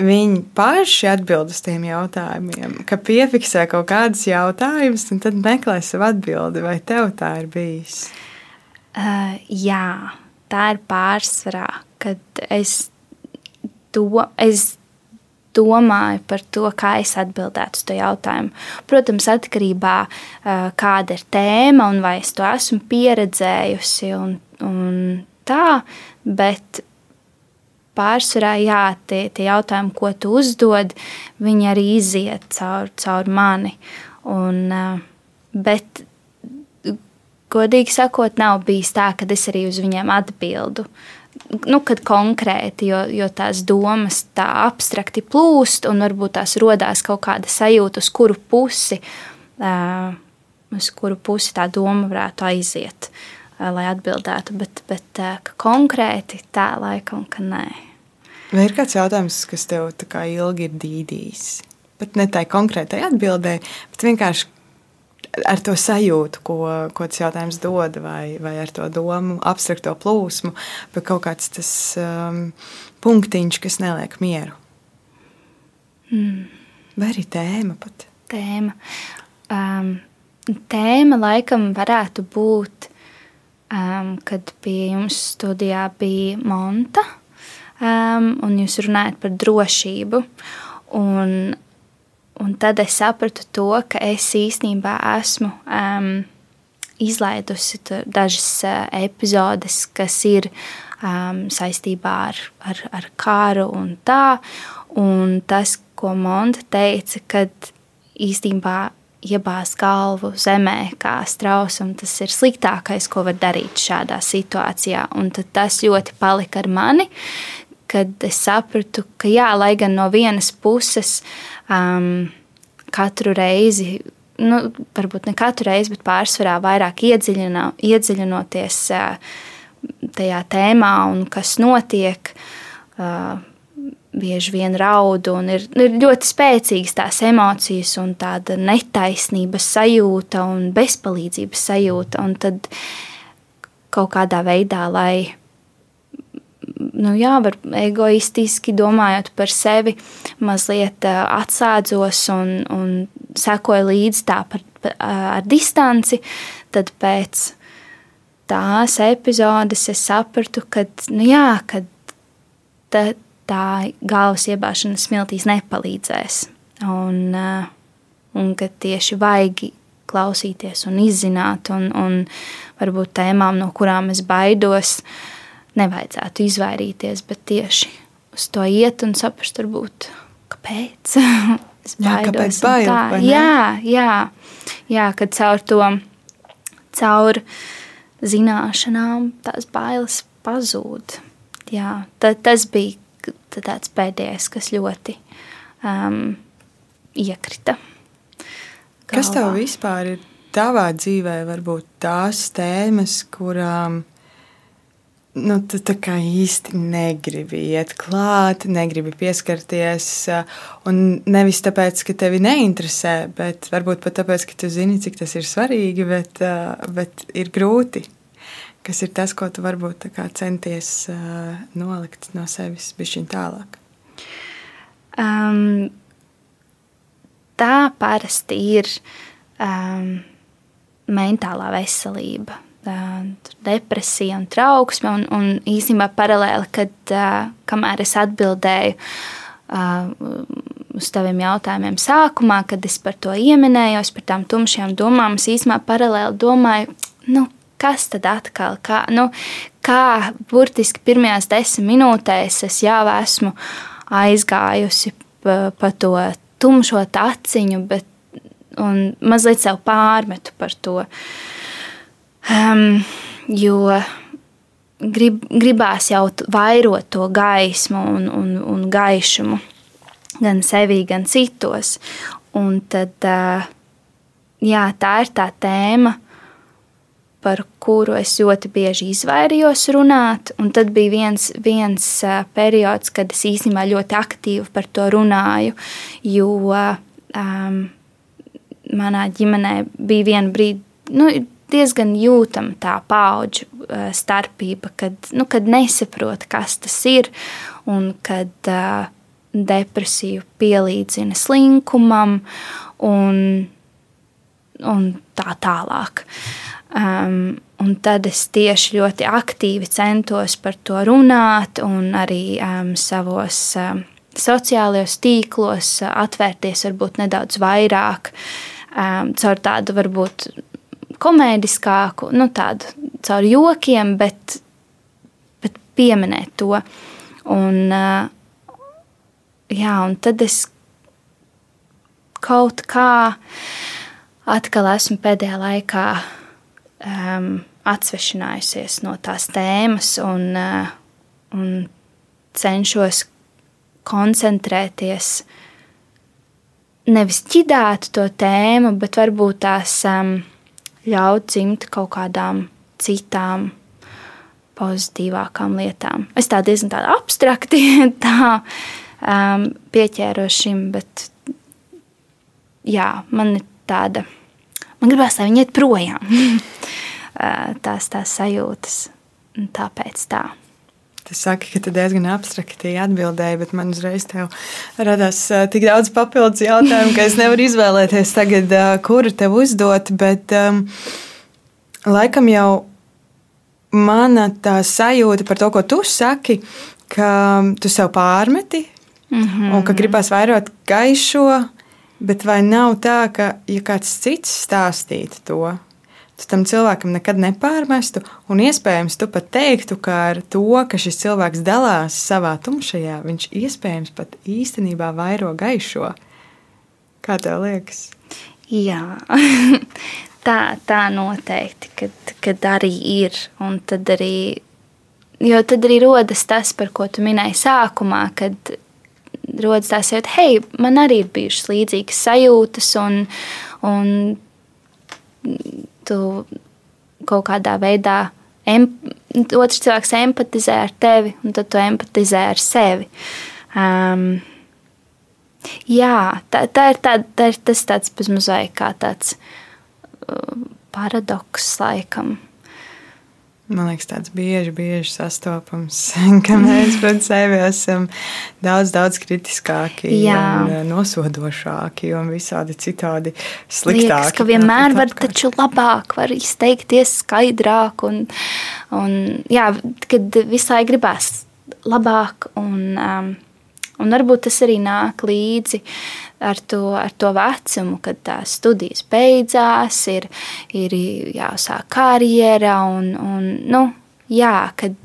viņi paši atbild uz tiem jautājumiem, ka piefiksē kaut kādus jautājumus un tad meklē savu atbildi. Vai tev tā ir bijis? Uh, jā, tā ir pārsvarā, kad es, do, es domāju par to, kā es atbildētu uz to jautājumu. Protams, atkarībā no uh, kāda ir tēma un vai es to esmu pieredzējusi un, un tā, bet pārsvarā jā, tie, tie jautājumi, ko tu uzdod, viņi arī iziet caur, caur mani. Un, uh, bet, godīgi sakot, nav bijis tā, ka es arī uz viņiem atbildu. Nu, kad konkrēti, jo, jo tās domas tā abstrakti plūst, un varbūt tās radās kaut kāda sajūta, uz kuru pusi, uz kuru pusi tā doma varētu aiziet. Lai atbildētu, bet, bet konkrēti tā laikam, ka nē. Vai ir kāds jautājums, kas tev ilgi ir dīdījis? Pat ne tai konkrētai atbildēji, bet vienkārši ar to sajūtu, ko, ko tas jautājums dod, vai, vai ar to domu, abstrakto plūsmu, bet kaut kāds tas um, punktiņš, kas neliek mieru. Mm. Vai arī tēma pat? Tēma. Um, tēma laikam varētu būt um, kad pie jums studijā bija Monta, um, un jūs runājat par drošību. Un, un tad es sapratu to, ka es īstenībā esmu um, izlaidusi dažas uh, epizodes, kas ir um, saistībā ar, ar, ar kāru un tā. Un tas, ko Monta teica, kad īstenībā iebāzt galvu zemē, kā strausam, tas ir sliktākais, ko var darīt šādā situācijā. Un tas ļoti palika ar mani, kad es sapratu, ka jā, lai gan no vienas puses um, katru reizi. Nu, varbūt ne katru reizi, bet pārsvarā vairāk iedziļino, iedziļinoties uh, tajā tēmā un kas notiek. Uh, bieži vien raud, un ir, ir ļoti spēcīgas tās emocijas, un tāda netaisnības sajūta un bezpalīdzības sajūta. Un tad kaut kādā veidā, lai nu jā, egoistiski domājot par sevi, mazliet atsādzos un, un sekoju līdzi tā par, par, ar distanci, tad pēc tās epizodes es sapratu, ka, nu jā, kad tā galvas iebāšana smiltīs nepalīdzēs. Un, eh, un ka tieši vajag klausīties un izzināt, un, un varbūt tēmām, no kurām es baidos, nevajadzētu izvairīties, bet tieši uz to iet un saprast, varbūt, kāpēc. Jā, kāpēc bail, jā, jā, jā, ka caur to, caur zināšanām tās bailes pazūd. Jā, tad, tas bija tāds pēdējais, kas ļoti um, iekrita. Galvā. Kas tev vispār ir tavā dzīvē, varbūt tās tēmas, kurām nu, tu tā kā īsti negribi iet klāt, negribi pieskarties. Un nevis tāpēc, ka tevi neinteresē, bet varbūt pat tāpēc, ka tu zini, cik tas ir svarīgi, bet, bet ir grūti kas ir tas, ko tu varbūt centies uh, nolikt no sevis bišķiņ tālāk? Um, tā parasti ir um, mentālā veselība. Uh, depresija un trauksme, un, un īstenībā paralēli, kad uh, kamēr es atbildēju uh, uz taviem jautājumiem sākumā, kad es par to ieminējos, par tām tumšajām domām, es īstenībā paralēli domāju, nu, kas tad atkal, kā, nu, kā burtiski pirmajās desmit minūtēs es jau esmu aizgājusi pa, pa to tumšo taciņu, bet mazliet sev pārmetu par to. Um, jo grib, gribās jau vairot to gaismu un, un, un gaišumu gan sevī, gan citos. Un tad, jā, tā ir tā tēma, par kuru es ļoti bieži izvairījos runāt. Un tad bija viens, viens periods, kad es īstenībā ļoti aktīvi par to runāju, jo um, manā ģimenē bija viena brīdi. Nu, diezgan jūtama tā paudžu starpība, kad, nu, kad nesaprot, kas tas ir, un kad uh, depresiju pielīdzina slinkumam un, un tā tālāk. Um, un tad es tieši ļoti aktīvi centos par to runāt, un arī um, savos um, sociālajos tīklos uh, atvērties varbūt nedaudz vairāk, um, caur tādu varbūt komēdiskāku, nu tādu caur jokiem, bet, bet pieminēt to. Un, jā, un tad es kaut kā atkal esmu pēdējā laikā um, atsvešinājusies no tās tēmas un, uh, un cenšos koncentrēties nevis ķidāt to tēmu, bet varbūt tās um, ļaut dzimt kaut kādām citām pozitīvākām lietām. Es tā diezgan tāda abstrakti tā, um, pieķēros šim, bet jā, man ir tāda, man gribās, lai viņi iet projām. tās, tās sajūtas. Tāpēc tā. Tu saki, ka tu diezgan abstrakti atbildēji, bet man uzreiz radās tik daudz papildus jautājumu, ka es nevaru izvēlēties tagad, kuru tev uzdot. Bet um, laikam jau mana tā sajūta par to, ko tu saki, ka tu sev pārmeti mm -hmm. un ka gribās vairot gaišo, bet vai nav tā, ka ja kāds cits stāstītu to, tu tam cilvēkam nekad nepārmestu, un iespējams tu pat teiktu, ka ar to, ka šis cilvēks dalās savā tumšajā, viņš iespējams pat īstenībā vairo gaišo. Kā tev liekas? Jā, tā, tā noteikti, kad, kad arī ir. Un tad arī, jo tad arī rodas tas, par ko tu minēji sākumā, kad rodas tā sajūta, hei, man arī ir bijušas līdzīgas sajūtas, un, un tu kaut kādā veidā em, otrs cilvēks empatizē ar tevi, un tad tu empatizē ar sevi. Um, jā, tā, tā ir, tā, tā ir tas tāds bezmazliet kā tāds uh, paradoks laikam. Man liekas, tāds bieži, bieži sastopams, ka mēs pret sevi esam daudz, daudz kritiskāki, eh, nosodošāki un visādi citādi sliktāki. Liekas, ka vienmēr var taču labāk, var izteikties skaidrāk, un, un jā, kad visai gribās labāk, un, um, un varbūt tas arī nāk līdzi ar to, ar to vecumu, kad tās studijas beidzās, ir, ir jāsāk karjera un, un nu, jā, kad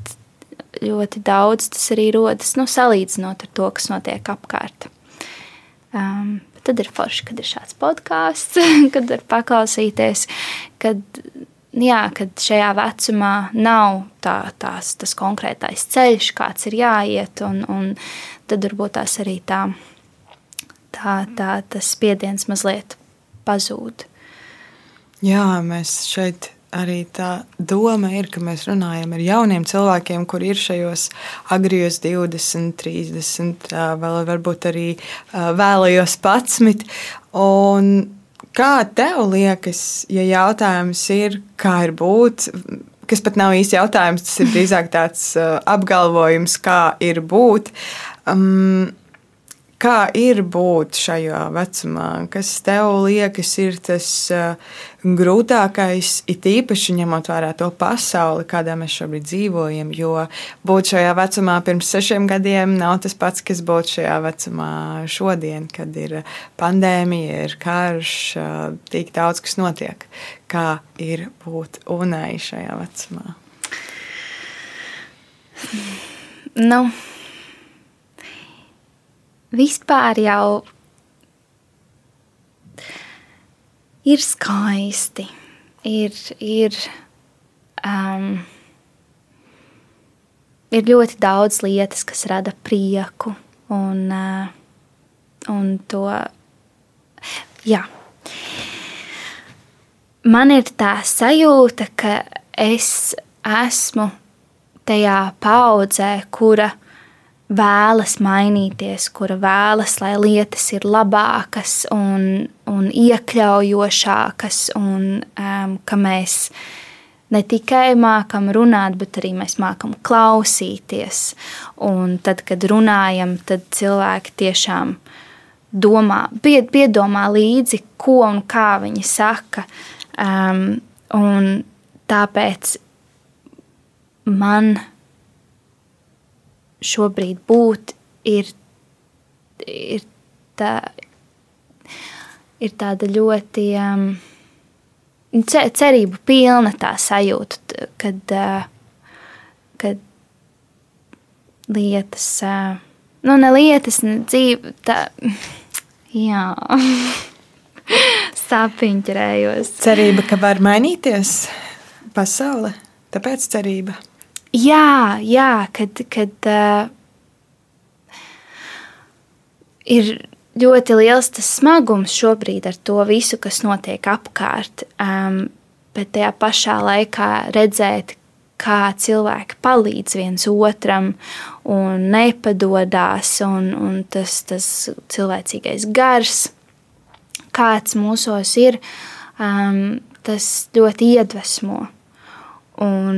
ļoti daudz tas arī rodas nu, salīdzinot ar to, kas notiek apkārt. Um, tad ir forši, kad ir šāds podkāsts, kad var paklausīties, kad, jā, kad šajā vecumā nav tā, tās, tas konkrētais ceļš, kāds ir jāiet, un, un tad varbūt tās arī tā tā, tā tas spiediens mazliet pazūd. Jā, mēs šeit arī tā doma ir, ka mēs runājam ar jauniem cilvēkiem, kur ir šajos agrijos 20, 30, vēl varbūt arī vēlējos 11. Un kā tev liekas, ja jautājums ir, kā ir būt, kas pat nav īsti jautājums, tas ir drīzāk tāds apgalvojums, kā ir būt. Um, Kā ir būt šajā vecumā? Kas tev liekas, ir tas uh, grūtākais, it īpaši ņemot vērā to pasauli, kādā mēs šobrīd dzīvojam? Jo būt šajā vecumā pirms sešiem gadiem nav tas pats, kas būt šajā vecumā šodien, kad ir pandēmija, ir karš, uh, tik daudz kas notiek. Kā ir būt unai šajā vecumā? Nu, vispār jau ir skaisti. Ir, ir, um, ir ļoti daudz lietas, kas rada prieku. Un, uh, un to, jā. Man ir tā sajūta, ka es esmu tajā paudzē, kura vēlas mainīties, kura vēlas, lai lietas ir labākas un, un iekļaujošākas, un um, ka mēs ne tikai mākam runāt, bet arī mēs mākam klausīties. Un tad, kad runājam, tad cilvēki tiešām domā, piedomā līdzi, ko un kā viņi saka. Um, un tāpēc man šobrīd būt ir, ir, tā, ir tāda ļoti um, cerību pilna tā sajūta, kad, uh, kad lietas, uh, nu ne lietas, ne dzīve, tā, jā. Sāpiņķerējos. Cerība, ka var mainīties pasaule, tāpēc cerība. Jā, jā kad, kad uh, ir ļoti liels tas smagums šobrīd ar to visu, kas notiek apkārt. Um, bet tajā pašā laikā redzēt, kā cilvēki palīdz viens otram un nepadodas, un, un tas, tas cilvēcīgais gars, kāds mūsos ir, um, tas ļoti iedvesmo. Un,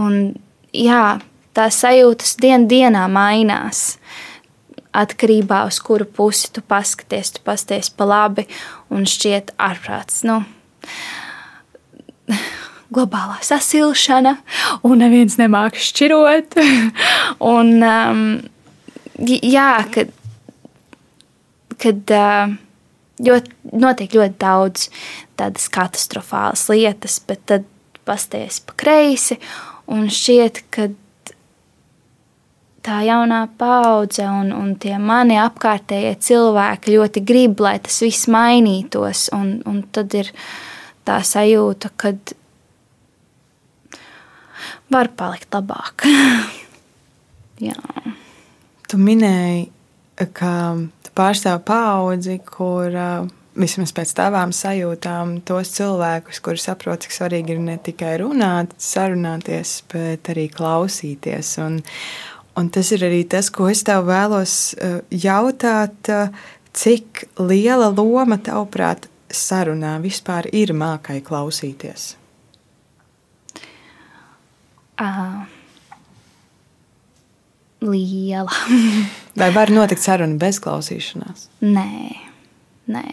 Un, jā, tās sajūtas dien dienā mainās. Atkarībā no kuru pusi tu paskaties, tu pasties pa labi un šķiet ārprāts. Nu, globālā sasilšana, un neviens nemāķi šķirot. un, um, jā, kad, kad uh, ļoti, notiek ļoti daudz tādas katastrofālas lietas, bet tad pasties pa kreisi Un šķiet, ka tā jaunā paudze un, un tie mani apkārtējie cilvēki ļoti grib, lai tas viss mainītos. Un, un tad ir tā sajūta, ka var palikt labāk. Jā. Tu minēji, ka tu pārstāv paudzi, kur uh, vismaz pēc tavām sajūtām, tos cilvēkus, kuri saprot, cik svarīgi ir ne tikai runāt, sarunāties, bet arī klausīties. Un, un tas ir arī tas, ko es tev vēlos eh, jautāt, eh, cik liela loma tavuprāt sarunā vispār ir mākai klausīties? Uh, liela. Vai var notikt saruna bez klausīšanās? Nē, nē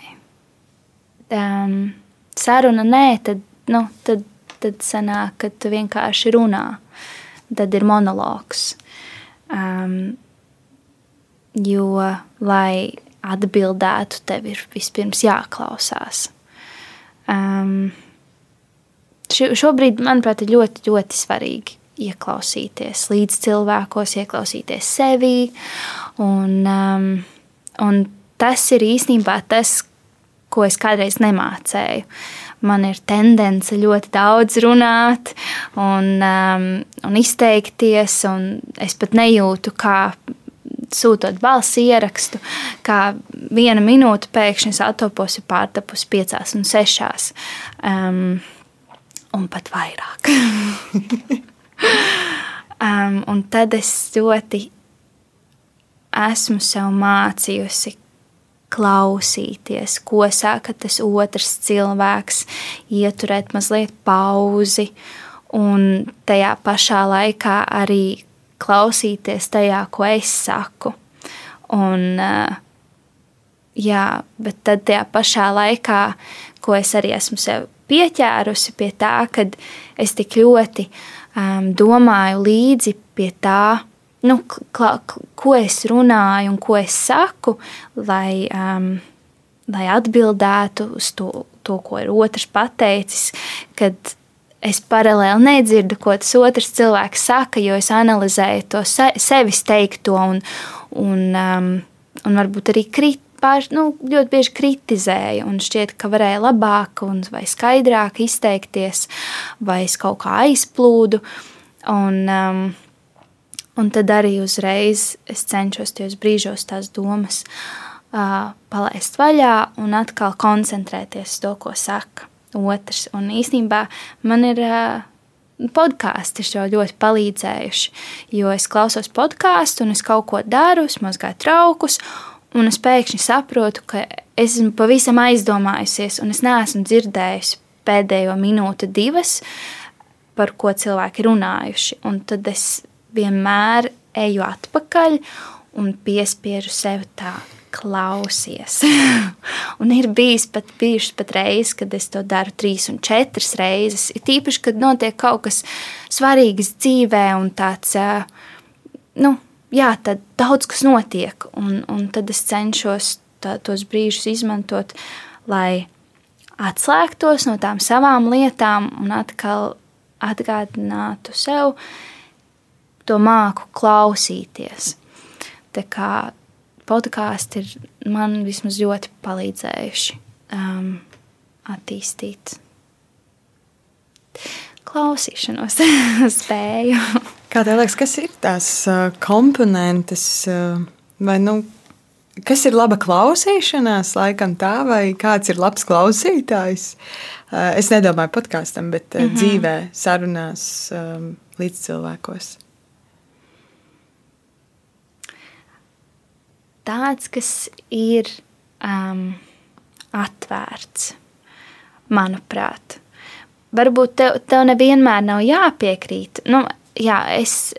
um, saruna nē, tad, nu, tad, tad sanāk, ka tu vienkārši runā. Tad ir monologs. Um, jo, lai atbildētu, tev ir vispirms jāklausās. Um, šobrīd, manuprāt, ir ļoti, ļoti svarīgi ieklausīties līdz cilvēkos, ieklausīties sevī. Un, um, un tas ir īstenībā tas, ko es kādreiz nemācēju. Man ir tendence ļoti daudz runāt un, um, un izteikties, un es pat nejūtu, kā sūtot balss ierakstu, kā viena minūte pēkšņi atopos ir pārtapusi piecās un sešās. Um, un pat vairāk. um, un tad es ļoti esmu sev mācījusi, klausīties, ko saka tas otrs cilvēks, ieturēt mazliet pauzi un tajā pašā laikā arī klausīties tajā, ko es saku. Un, jā, bet tad tajā pašā laikā, ko es arī esmu sev pieķērusi pie tā, ka es tik ļoti um, domāju līdzi pie tā, nu, kla, ko es runāju un ko es saku, lai, um, lai atbildētu uz to, to, ko ir otrs pateicis, kad es paralēli nedzirdu, ko tas otrs cilvēks saka, jo es analizēju to se, sevis teikto un, un, um, un varbūt arī kritiku pār, nu, ļoti bieži kritizēju, un šķiet, ka varēja labāk un skaidrāk izteikties, vai es kaut kā aizplūdu. Un, um, un tad arī uzreiz es cenšos tajos brīžos tās domas uh, palaist vaļā un atkal koncentrēties uz to, ko saka otrs. Un īstenībā man ir. Uh, podkāsti šo ļoti palīdzējuši. Jo es klausos podkāstu, un es kaut ko daru, es mazgāju traukus, Un es pēkšņi saprotu, ka es esmu pavisam aizdomājusies, un es neesmu dzirdējusi pēdējo minūti, divas, par ko cilvēki runājuši. Un tad es vienmēr eju atpakaļ un piespiežu sev tā. Klausies. un ir bijis pat, bijušas pat reizes, kad es to daru trīs un četras reizes. Ir tīpaši, kad notiek kaut kas svarīgs dzīvē un tāds, nu, jā, tad daudz kas notiek, un, un tad es cenšos tā, tos brīžus izmantot, lai atslēgtos no tām savām lietām un atkal atgādinātu sev to māku klausīties. Tā kā podkāsti ir man vismaz ļoti palīdzējuši um, attīstīt klausīšanos spēju. Kā tev liekas, kas ir tās komponentes, vai nu, kas ir laba klausīšanās, laikam tā, vai kāds ir labs klausītājs? Es nedomāju podkāstam, bet mm -hmm. dzīvē, sarunās, līdz cilvēkos. Tāds, kas ir um, atvērts, manuprāt. Varbūt tev, tev nevienmēr nav jāpiekrīt. Nu, jā, es,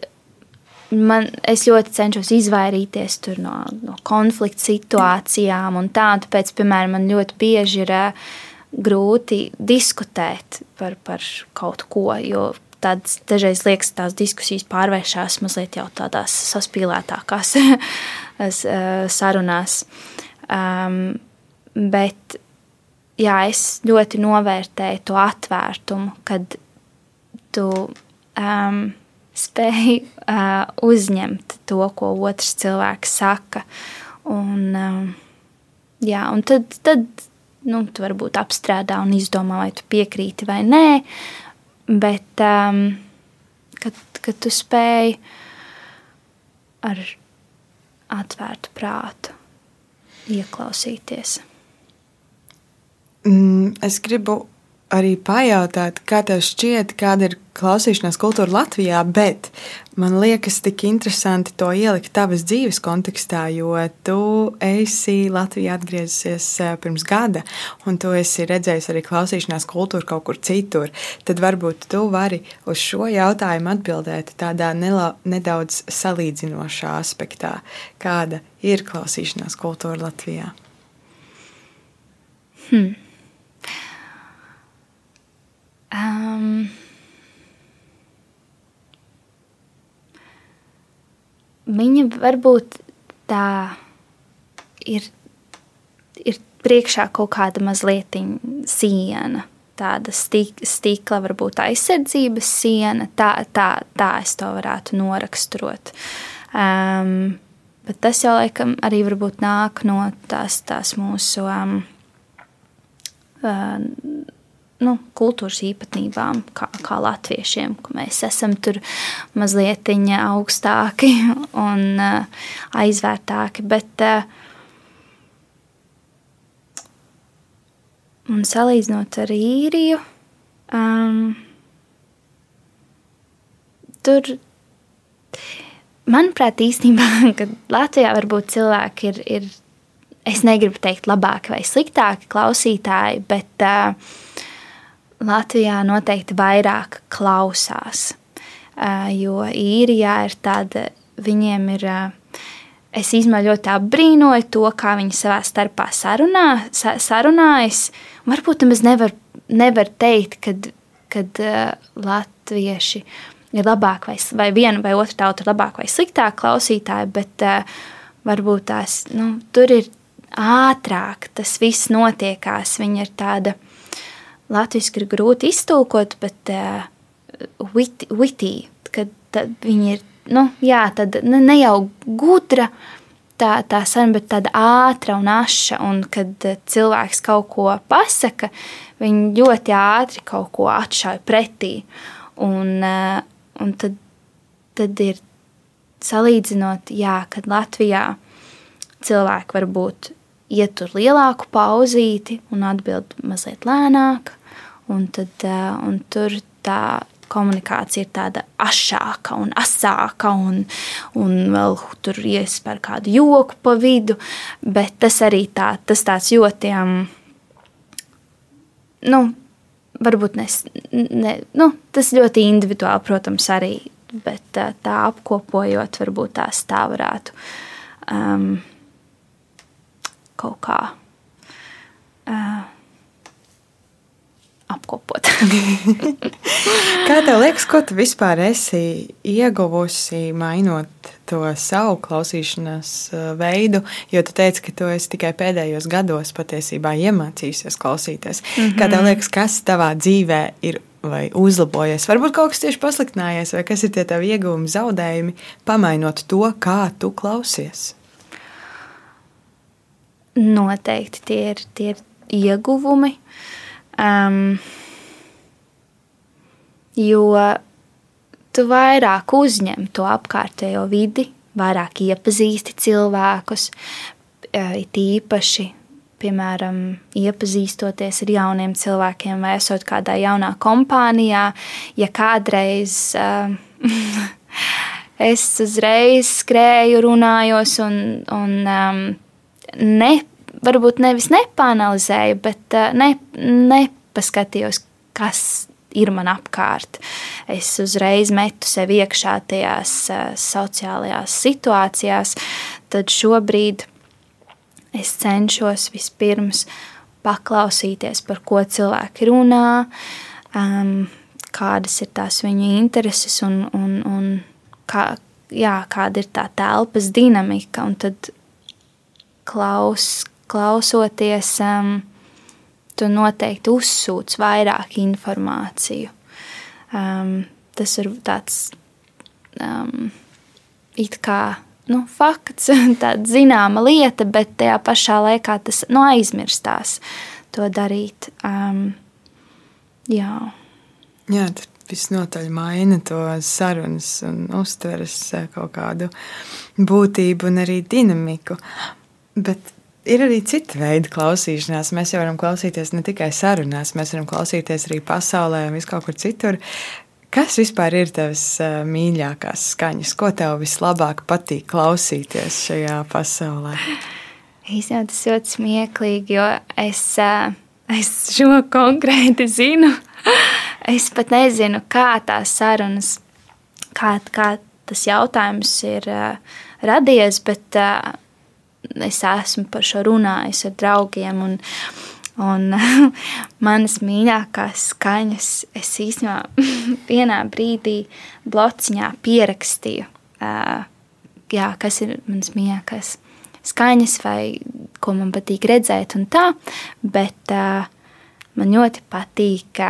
man, es ļoti cenšos izvairīties no, no konflikta situācijām un tā. Tāpēc, piemēram, man ļoti bieži ir uh, grūti diskutēt par, par kaut ko, jo tādas dažreiz liekas, tās diskusijas pārvēršas mazliet jau tādās saspīlētākās sarunās. Um, bet jā, es ļoti novērtēju to atvērtumu, kad tu um, spēj uh, uzņemt to, ko otrs cilvēks saka. Un, um, jā, un tad, tad nu, tu varbūt apstrādā un izdomā, vai tu piekrīti vai nē, bet um, kad, kad tu spēj ar atvērtu prātu ieklausīties. Mm, es gribu arī pajautāt, kā tev šķiet, kāda ir klausīšanās kultūra Latvijā, bet man liekas, tik interesanti to ielikt tavas dzīves kontekstā, jo tu esi Latvijā atgriezusies eh, pirms gada, un tu esi redzējis arī klausīšanās kultūru kaut kur citur. Tad varbūt tu vari uz šo jautājumu atbildēt tādā nela, nedaudz salīdzinošā aspektā, kāda ir klausīšanās kultūra Latvijā. Hmm. Um, viņa varbūt tā ir, ir priekšā kaut kāda mazliet siena. Tāda stīkla, varbūt aizsardzības siena, tā, tā, tā es to varētu noraksturot. Um, bet tas jau laikam arī nāk no tās, tās mūsu um, uh, nu, kultūras īpatnībām, kā, kā latviešiem, ka mēs esam tur mazliet augstāki un uh, aizvērtāki. Bet, uh, un salīdzinot ar īriju, um, tur. Manuprāt, īstenībā, Latvijā varbūt cilvēki ir, ir, es negribu teikt, labāki vai sliktāki klausītāji, bet uh, Latvijā noteikti vairāk klausās, jo īrijā ir tāda, viņiem ir es īstenībā ļoti apbrīnoju to, kā viņi savā starpā sarunā, sa, sarunājas. Varbūt nemaz nevar, nevar teikt, kad, kad latvieši ir labāk vai, vai viena vai otra tauta ir labāk vai sliktāk klausītāji, bet varbūt tās nu, tur ir ātrāk tas viss notiekās. Viņa ir tāda latviešu ir grūti iztulkot, bet uh, witty, witty, kad viņi ir nu, jā, tad ne jau gudra. Tā, tā saruna, bet tāda ātra un aša. Un kad cilvēks kaut ko pasaka, viņi ļoti ātri kaut ko atšauj pretī. Un, un tad, tad ir salīdzinot, jā, kad Latvijā cilvēki varbūt ietur lielāku pauzīti un atbild mazliet lēnāk, un, tad, un tur tā komunikācija ir tāda ašāka un asāka, un, un vēl tur iespēja kādu joku pa vidu. Bet tas arī tā, tas tāds ļoti, um, nu, varbūt nes, ne, nu, tas ļoti individuāli, protams, arī. Bet uh, tā apkopojot, varbūt tās tā varētu um, kaut kā. Uh, apkopot. Kā tev liekas, ko tu vispār esi ieguvusi, mainot to savu klausīšanās uh, veidu? Jo tu teici, ka tu esi tikai pēdējos gados patiesībā iemācījusies klausīties. Mm -hmm. Kā tev liekas, kas tavā dzīvē ir vai uzlabojies? Varbūt kaut kas tieši pasliktinājies, vai kas ir tie tavi ieguvumi, zaudējumi, pamainot to, kā tu klausies? Noteikti tie ir, tie ir ieguvumi. Uh, Um, jo tu vairāk uzņem to apkārtējo vidi, vairāk iepazīsti cilvēkus, it īpaši, piemēram, iepazīstoties ar jauniem cilvēkiem vai esot kādā jaunā kompānijā, ja kādreiz uh, es uzreiz skrēju, runājos un, un um, ne varbūt nevis nepanalizēju, bet eh, ne, nepaskatījos, kas ir man apkārt. Es uzreiz metu sev iekšā tajās uh, sociālajās situācijās, tad šobrīd es cenšos vispirms paklausīties, par ko cilvēki runā, um, kādas ir tās viņu intereses un, un, un kā, jā, kāda ir tā telpas dinamika. Un tad klaus, klausoties, um, tu noteikti uzsūc vairāk informāciju. Um, tas ir tāds um, it kā nu, fakts, tāda zināma lieta, bet tajā pašā laikā tas nu, aizmirstās to darīt. Um, jā. jā, tas visnotaļ maina to sarunas un uztveres eh, kaut kādu būtību un arī dinamiku. Bet ir arī citi veidi klausīšanās. Mēs jau varam klausīties ne tikai sarunās, mēs varam klausīties arī pasaulē un vis kaut kur citur. Kas vispār ir tavas mīļākās skaņas? Ko tev vislabāk patīk klausīties šajā pasaulē? Īstenībā tas ļoti smieklīgi, jo es, es šo konkrēti zinu. Es pat nezinu, kā tās sarunas, kā, kā tas jautājums ir radies, bet es esmu par šo runājis ar draugiem. Un, un manas mīļākās skaņas es īstenībā vienā brīdī blociņā pierakstīju, jā, kas ir manas mīļākās skaņas vai ko man patīk redzēt un tā, bet man ļoti patīk,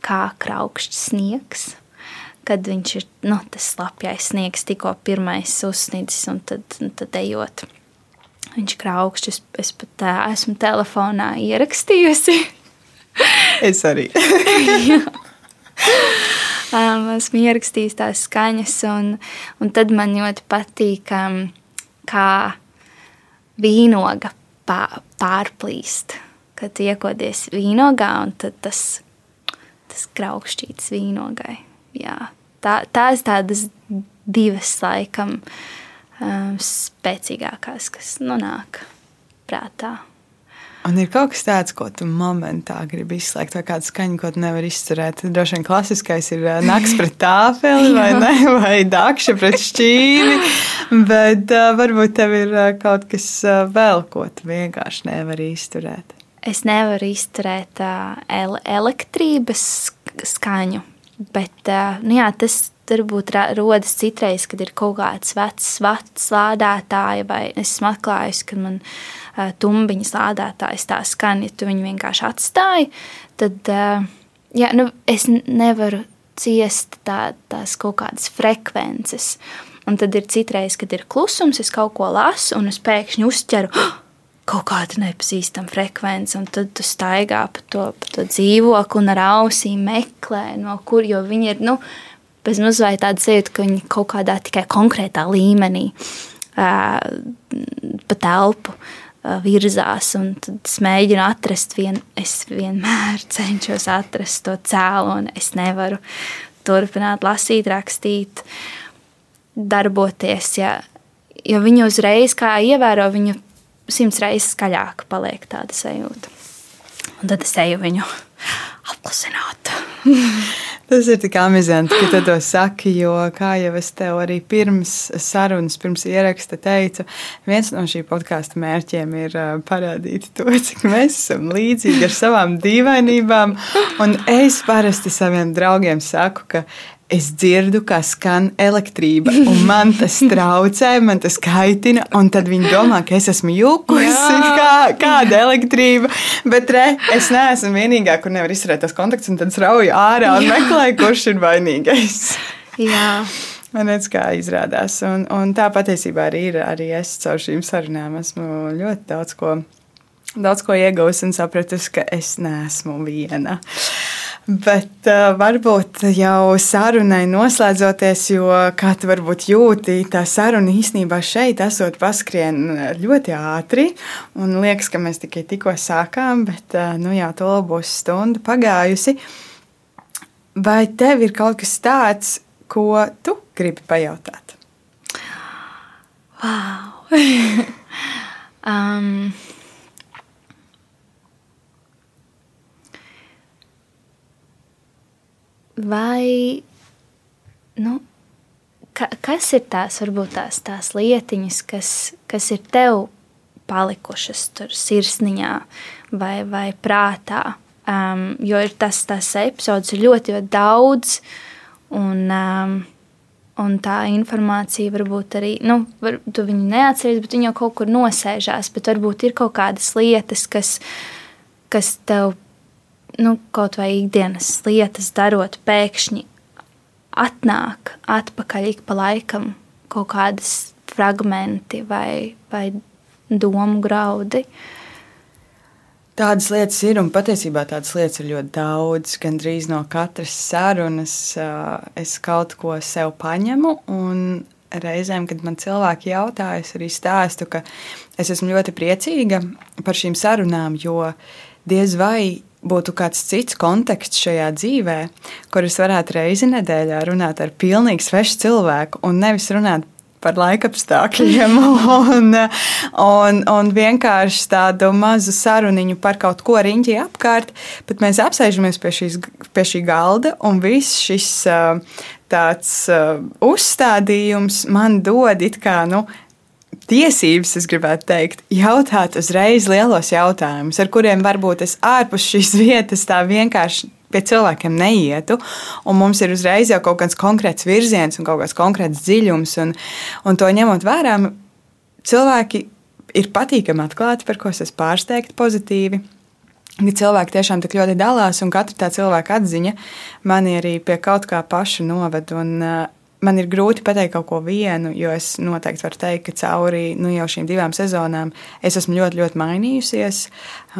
kā kraukšķis sniegs kad viņš ir nu, tas slapjais sniegs, tikko pirmais uzsniedzis, un tad, un tad ejot Viņš kraukšķis, es pat tā, esmu telefonā ierakstījusi. es arī. um, esmu ierakstījis tās skaņas, un, un tad man ļoti patīk, um, kā vīnoga pārplīst. Kad iekodies vīnogā, un tas, tas kraukšķīts vīnogai. Jā, tā, tās tādas divas laikam. Uh, spēcīgākās, kas nonāk prātā. Un ir kaut kas tāds, ko tu momentā gribi izslēgt, vai kādu skaņu, ko tu nevari izturēt. Droši vien klasiskais ir nakts pret tāfeli, vai, ne, vai dakša pret šķīvi. Bet uh, varbūt tev ir uh, kaut kas uh, vēl, ko tu vienkārši nevari izturēt. Es nevaru izturēt uh, ele elektrības skaņu, bet uh, nu jā, tas varbūt rodas citreiz, kad ir kaut kāds vecs, vecs lādētāji, vai es esmu atklājusi, ka man ir tumbiņas lādētājs tā skan, ja tu viņu vienkārši atstāji, tad jā, nu, es nevaru ciest tā, tās kaut kādas frekvences. Un tad ir citreiz, kad ir klusums, es kaut ko lasu, un es pēkšņi uzķeru oh, kaut kādu nepazīstamu frekvenci, un tad tu staigā pa to, pa to dzīvokli un ar ausīm meklē, no kur, jo viņi ir, nu, bez mazliet tāda sajūta, ka viņi kaut kādā tikai konkrētā līmenī uh, pa telpu virzās, un tad es mēģinu atrast, vien, es vienmēr cenšos atrast to cēloni. Es nevaru turpināt lasīt, rakstīt, darboties, ja, jo viņi uzreiz, kā ievēro, viņu simts reizes skaļāk paliek tāda sajūta. Un tad es eju viņu apklusināt. Tas ir tik amizanti, ka tu to saki, jo, kā jau es tev arī pirms sarunas, pirms ieraksta teicu, viens no šī podkāstu mērķiem ir parādīt to, cik mēs esam līdzīgi ar savām dīvainībām. Un es parasti saviem draugiem saku, ka es dzirdu, kā skan elektrība, un man tas traucē, man tas kaitina. Tad viņi domā, ka es esmu jukusi, kā, kāda elektrība. Bet re, es neesmu vienīgā, kur nevar izturēt tos kontaktus, un tad strauju ārā un meklēju, kurš ir vainīgais. Jā. Man liekas, kā izrādās. Un, un tā patiesībā arī ir. Arī es caur šīm sarunām esmu ļoti daudz ko, daudz ko iegūmis un sapratusi, ka es neesmu viena. Bet uh, varbūt jau sarunai noslēdzoties, jo kā tu varbūt jūti, tā saruna īstenībā šeit esot paskrien ļoti ātri. Un liekas, ka mēs tikai tikko sākām, bet uh, nu jā, to būs stunda pagājusi. Vai tev ir kaut kas tāds, ko tu gribi pajautāt? Wow! um. Vai nu, ka, kas ir tās, varbūt tās, tās lietiņas, kas, kas ir tev palikušas tur sirsniņā vai, vai prātā? Um, jo ir tas, tas episods ir ļoti, ļoti daudz, un, um, un tā informācija varbūt arī, nu, var, tu viņu neatceries, bet viņa jau kaut kur nosēžās, bet varbūt ir kaut kādas lietas, kas, kas tev nu, kaut vai ikdienas lietas darot, pēkšņi atnāk atpakaļ ik pa laikam kaut kādas fragmenti vai, vai domu graudi. Tādas lietas ir, un patiesībā tādas lietas ir ļoti daudz. Gan drīz no katras sarunas es kaut ko sev paņemu. Reizēm, kad man cilvēki jautā, es arī stāstu, ka es esmu ļoti priecīga par šīm sarunām, jo diez vai būtu kāds cits konteksts šajā dzīvē, kur es varētu reizi nedēļā runāt ar pilnīgi svešu cilvēku un nevis runāt par laikapstākļiem un, un, un vienkārši tādu mazu saruniņu par kaut ko riņķī apkārt, bet mēs apsēžamies pie, šīs, pie šī galda un viss šis tāds uzstādījums man dod it kā, nu, tiesības, es gribētu teikt, jautāt uzreiz lielos jautājumus, ar kuriem varbūt es ārpus šīs vietas tā vienkārši pie cilvēkiem neietu. Mums ir uzreiz jau kaut kāds konkrēts virziens un kaut kāds konkrēts dziļums. Un, un to ņemot vērā, cilvēki ir patīkami atklāti, par ko es esmu pārsteigta pozitīvi. Ja cilvēki tiešām tik ļoti dalās, un katra tā cilvēka atziņa mani arī pie kaut kā paša noved. Un, man ir grūti pateikt kaut ko vienu, jo es noteikti varu teikt, ka cauri nu, jau šīm divām sezonām es esmu ļoti, ļoti mainījusies.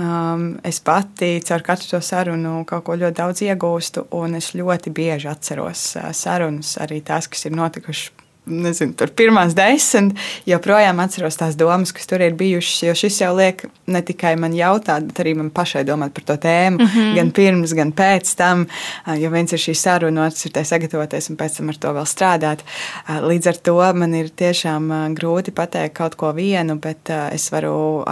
Um, es pati caur katru to sarunu kaut ko ļoti daudz iegūstu, un es ļoti bieži atceros uh, sarunas, arī tās, kas ir notikušas nezinu, tur pirmās desmit, joprojām atceros tās domas, kas tur ir bijušas. Jo šis jau liek ne tikai man jautāt, bet arī man pašai domāt par to tēmu, mm -hmm. gan pirms, gan pēc tam. Jo viens ir šī saruna, otrs ir sagatavoties un pēc tam ar to vēl strādāt. Līdz ar to man ir tiešām grūti pateikt kaut ko vienu, bet es varu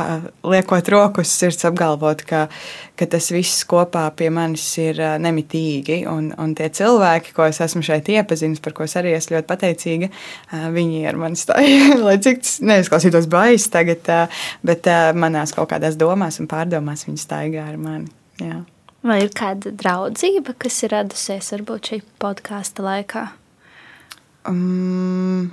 liekot roku uz sirds apgalvot, ka, ka tas viss kopā pie manis ir nemitīgi. Un, un tie cilvēki, ko es esmu šeit iepazinis, par ko es arī esmu ļoti pateicīga, viņi ar mani stāja, lai cik tas neizklausītos baisi tagad, bet manās kaut kādās domās un pārdomās viņi staigā ar mani. Jā. Vai ir kāda draudzība, kas ir radusies varbūt šī podkāsta laikā? Um,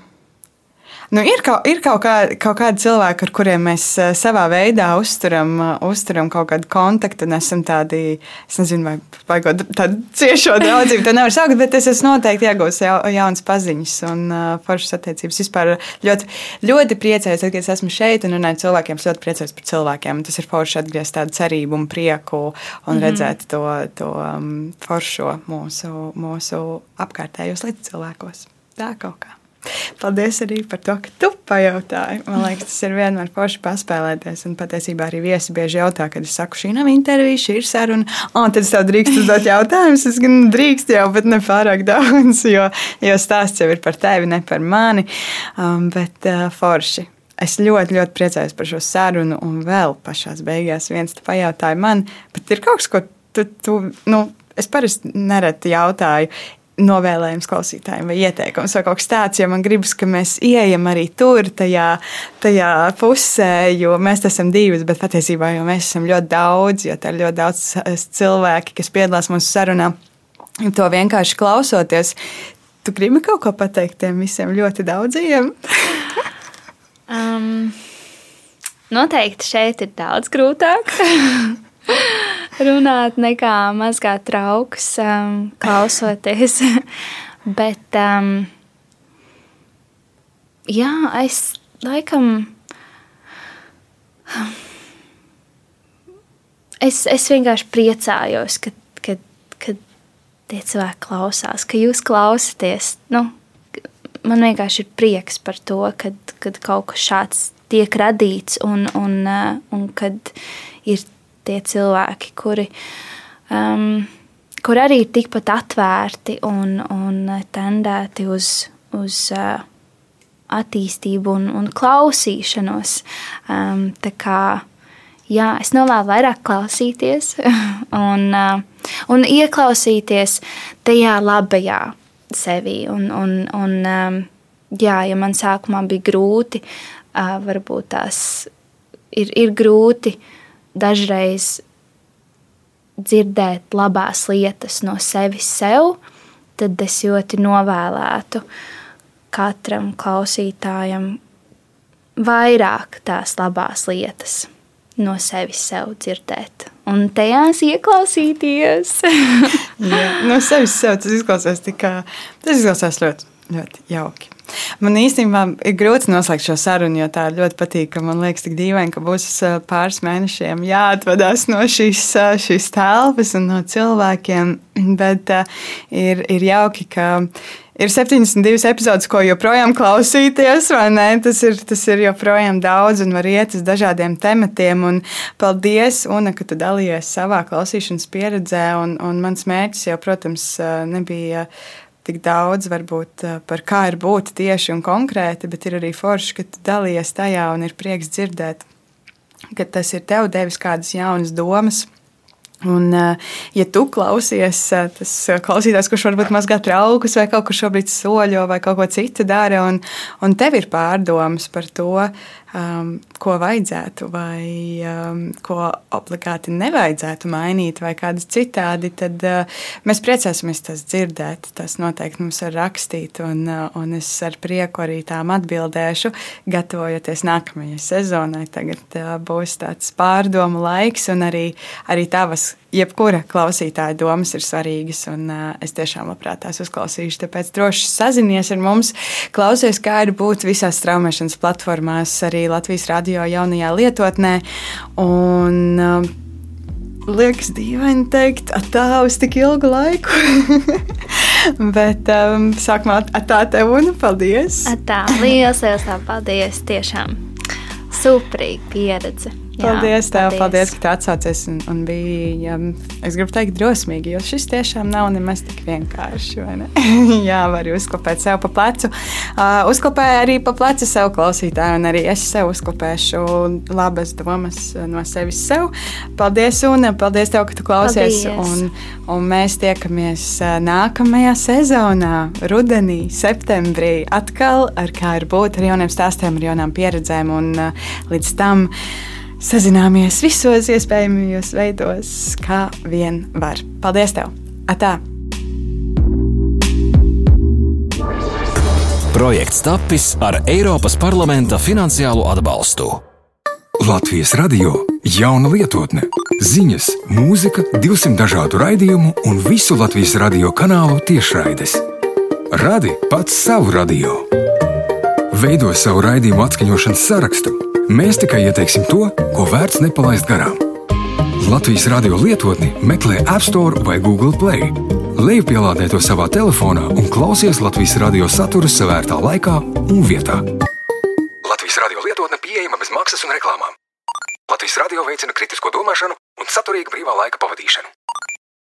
Nu, ir kaut, ir kaut, kā, kaut kādi cilvēki, ar kuriem mēs eh, savā veidā uzturam, eh, uzturam kaut kādu kontaktu un esam tādi, es nezinu, vai, vai tādu ciešo draudzību to nevar saukt, bet es esmu noteikti iegūs ja, jaunas paziņas un uh, foršas attiecības. Vispār ļoti, ļoti priecājos, kad es esmu šeit un runāju cilvēkiem, ļoti priecājos par cilvēkiem. Tas ir forši atgriezt tādu cerību un prieku un mm redzēt to, to um, foršo mūsu, mūsu apkārtējos līdzcilvēkos. Tā kaut kā. Paldies arī par to, ka tu pajautāji. Man liekas, tas ir vienmēr forši paspēlēties. Un patiesībā arī viesi bieži jautā, kad es saku, šī nav intervija, šī ir saruna. Un tad es tev drīkstu uzdot jautājumus. Es gan drīkstu jau, bet ne pārāk daudz, jo, jo stāsts jau ir par tevi, ne par mani. Um, bet uh, forši. Es ļoti, ļoti priecājos par šo sarunu, un vēl pašā beigās viens te pajautāja man, bet ir kaut kas, ko tu, tu nu, es parasti nereti jautāju novēlējums klausītājiem vai ieteikums vai kaut kas tāds, jo man gribas, ka mēs ieejam arī tur, tajā, tajā pusē, jo mēs esam divi, bet patiesībā jau mēs esam ļoti daudz, jo tā ir ļoti daudz cilvēki, kas piedalās mūsu sarunā. To vienkārši klausoties, tu gribi kaut ko pateikt tiem visiem ļoti daudziem? um, noteikti šeit ir daudz grūtāk. runāt, nekā mazgāt trauks, um, klausoties. Bet, um, jā, es laikam. Es, es vienkārši priecājos, ka, ka, ka tie cilvēki klausās, ka jūs klausāties. Nu, man vienkārši ir prieks par to, kad, kad kaut kas šāds tiek radīts un, un, uh, un kad ir tie cilvēki, kuri, um, kur arī tikpat atvērti un, un tendēti uz, uz uh, attīstību un, un klausīšanos. Um, jā, es novēlu vairāk klausīties un, uh, un ieklausīties tajā labajā sevi. Un, un, un, um, jā, ja man sākumā bija grūti, uh, varbūt tās ir, ir grūti dažreiz dzirdēt labās lietas no sevis sev, tad es ļoti novēlētu katram klausītājam vairāk tās labās lietas no sevis sev dzirdēt. Un tajās ieklausīties. Jā, no sevis sev tas izklausās, kā, tas izklausās ļoti, ļoti jauki. Man īstenībā ir grūti noslēgt šo sarunu, jo tā ļoti patīk. Man liekas, tik dīvaini, ka būs pāris mēnešiem jāatvadās no šīs, šīs telpas un no cilvēkiem. Bet uh, ir, ir jauki, ka ir 72 epizodes, ko joprojām klausīties, vai ne? Tas ir, tas ir joprojām daudz un var iet uz dažādiem tematiem. Un paldies, Una, ka tu dalījies savā klausīšanas pieredzē. Un, un mans mērķis jau, protams, nebija tik daudz varbūt, eh, par kā ir būt tieši un konkrēti, bet ir arī forši, ka tu dalies tajā un ir prieks dzirdēt, ka tas ir tev devis kādas jaunas domas. Un, eh, ja tu klausies, eh, tas klausītājs, kurš varbūt mazgā traukus vai kaut kur šobrīd soļo vai kaut ko citu dara, un, un tev ir pārdomas par to, um, ko vajadzētu vai um, ko obligāti nevajadzētu mainīt, vai kādas citādi, tad uh, mēs priecāsimies tas dzirdēt. Tas noteikti mums var rakstīt, un, uh, un es ar prieku arī tām atbildēšu, gatavojoties nākamajai sezonai. Tagad uh, būs tāds pārdomu laiks, un arī, arī tavas jebkura klausītāja domas ir svarīgas, un uh, es tiešām labprāt tās uzklausīšu. Tāpēc droši sazinies ar mums, klausies, kā ir būt visās straumēšanas platformās, arī Latvijas radio jaunajā lietotnē. Un, uh, liekas dīvaini teikt, tā uz tik ilgu laiku. Bet um, sākumā tā tev un paldies. Tā, liels, liels paldies. Tiešām superīga pieredze. Paldies, tev, paldies. paldies, ka tu atsaucies un, un bija, es gribu teikt, drosmīgi, jo šis tiešām nav nemaz tik vienkārši. Jā, var uzklapēt sev pa plecu. Uh, uzklapēju arī pa plecu sev klausītāju, un arī es sev uzklapēšu labas domas no sevis sev. Paldies, un paldies tev, ka tu klausies. Un, un mēs tiekamies nākamajā sezonā, rudenī, septembrī, atkal ar kā ir būt ar jauniem stāstiem, ar jaunām pieredzēm, un uh, līdz tam sazināmies visos iespējamajos veidos, kā vien var. Paldies tev! Atā! Projekts tapis ar Eiropas parlamenta finansiālo atbalstu. Latvijas radio jauna lietotne, ziņas, mūzika, 200 dažādu raidījumu un visu Latvijas radio kanālu tiešraides. Radi pats savu radio. Veido savu raidījumu atskaņošanas sarakstu Mēs tikai ieteiksim to, ko vērts nepalaist garām. Latvijas radio lietotni meklē App Store vai Google Play. Lejupielādē to savā telefonā un klausies Latvijas radio saturu savērtā laikā un vietā. Latvijas radio lietotne pieejama bez maksas un reklāmām. Latvijas radio veicina kritisko domāšanu un saturīgu brīvā laika pavadīšanu.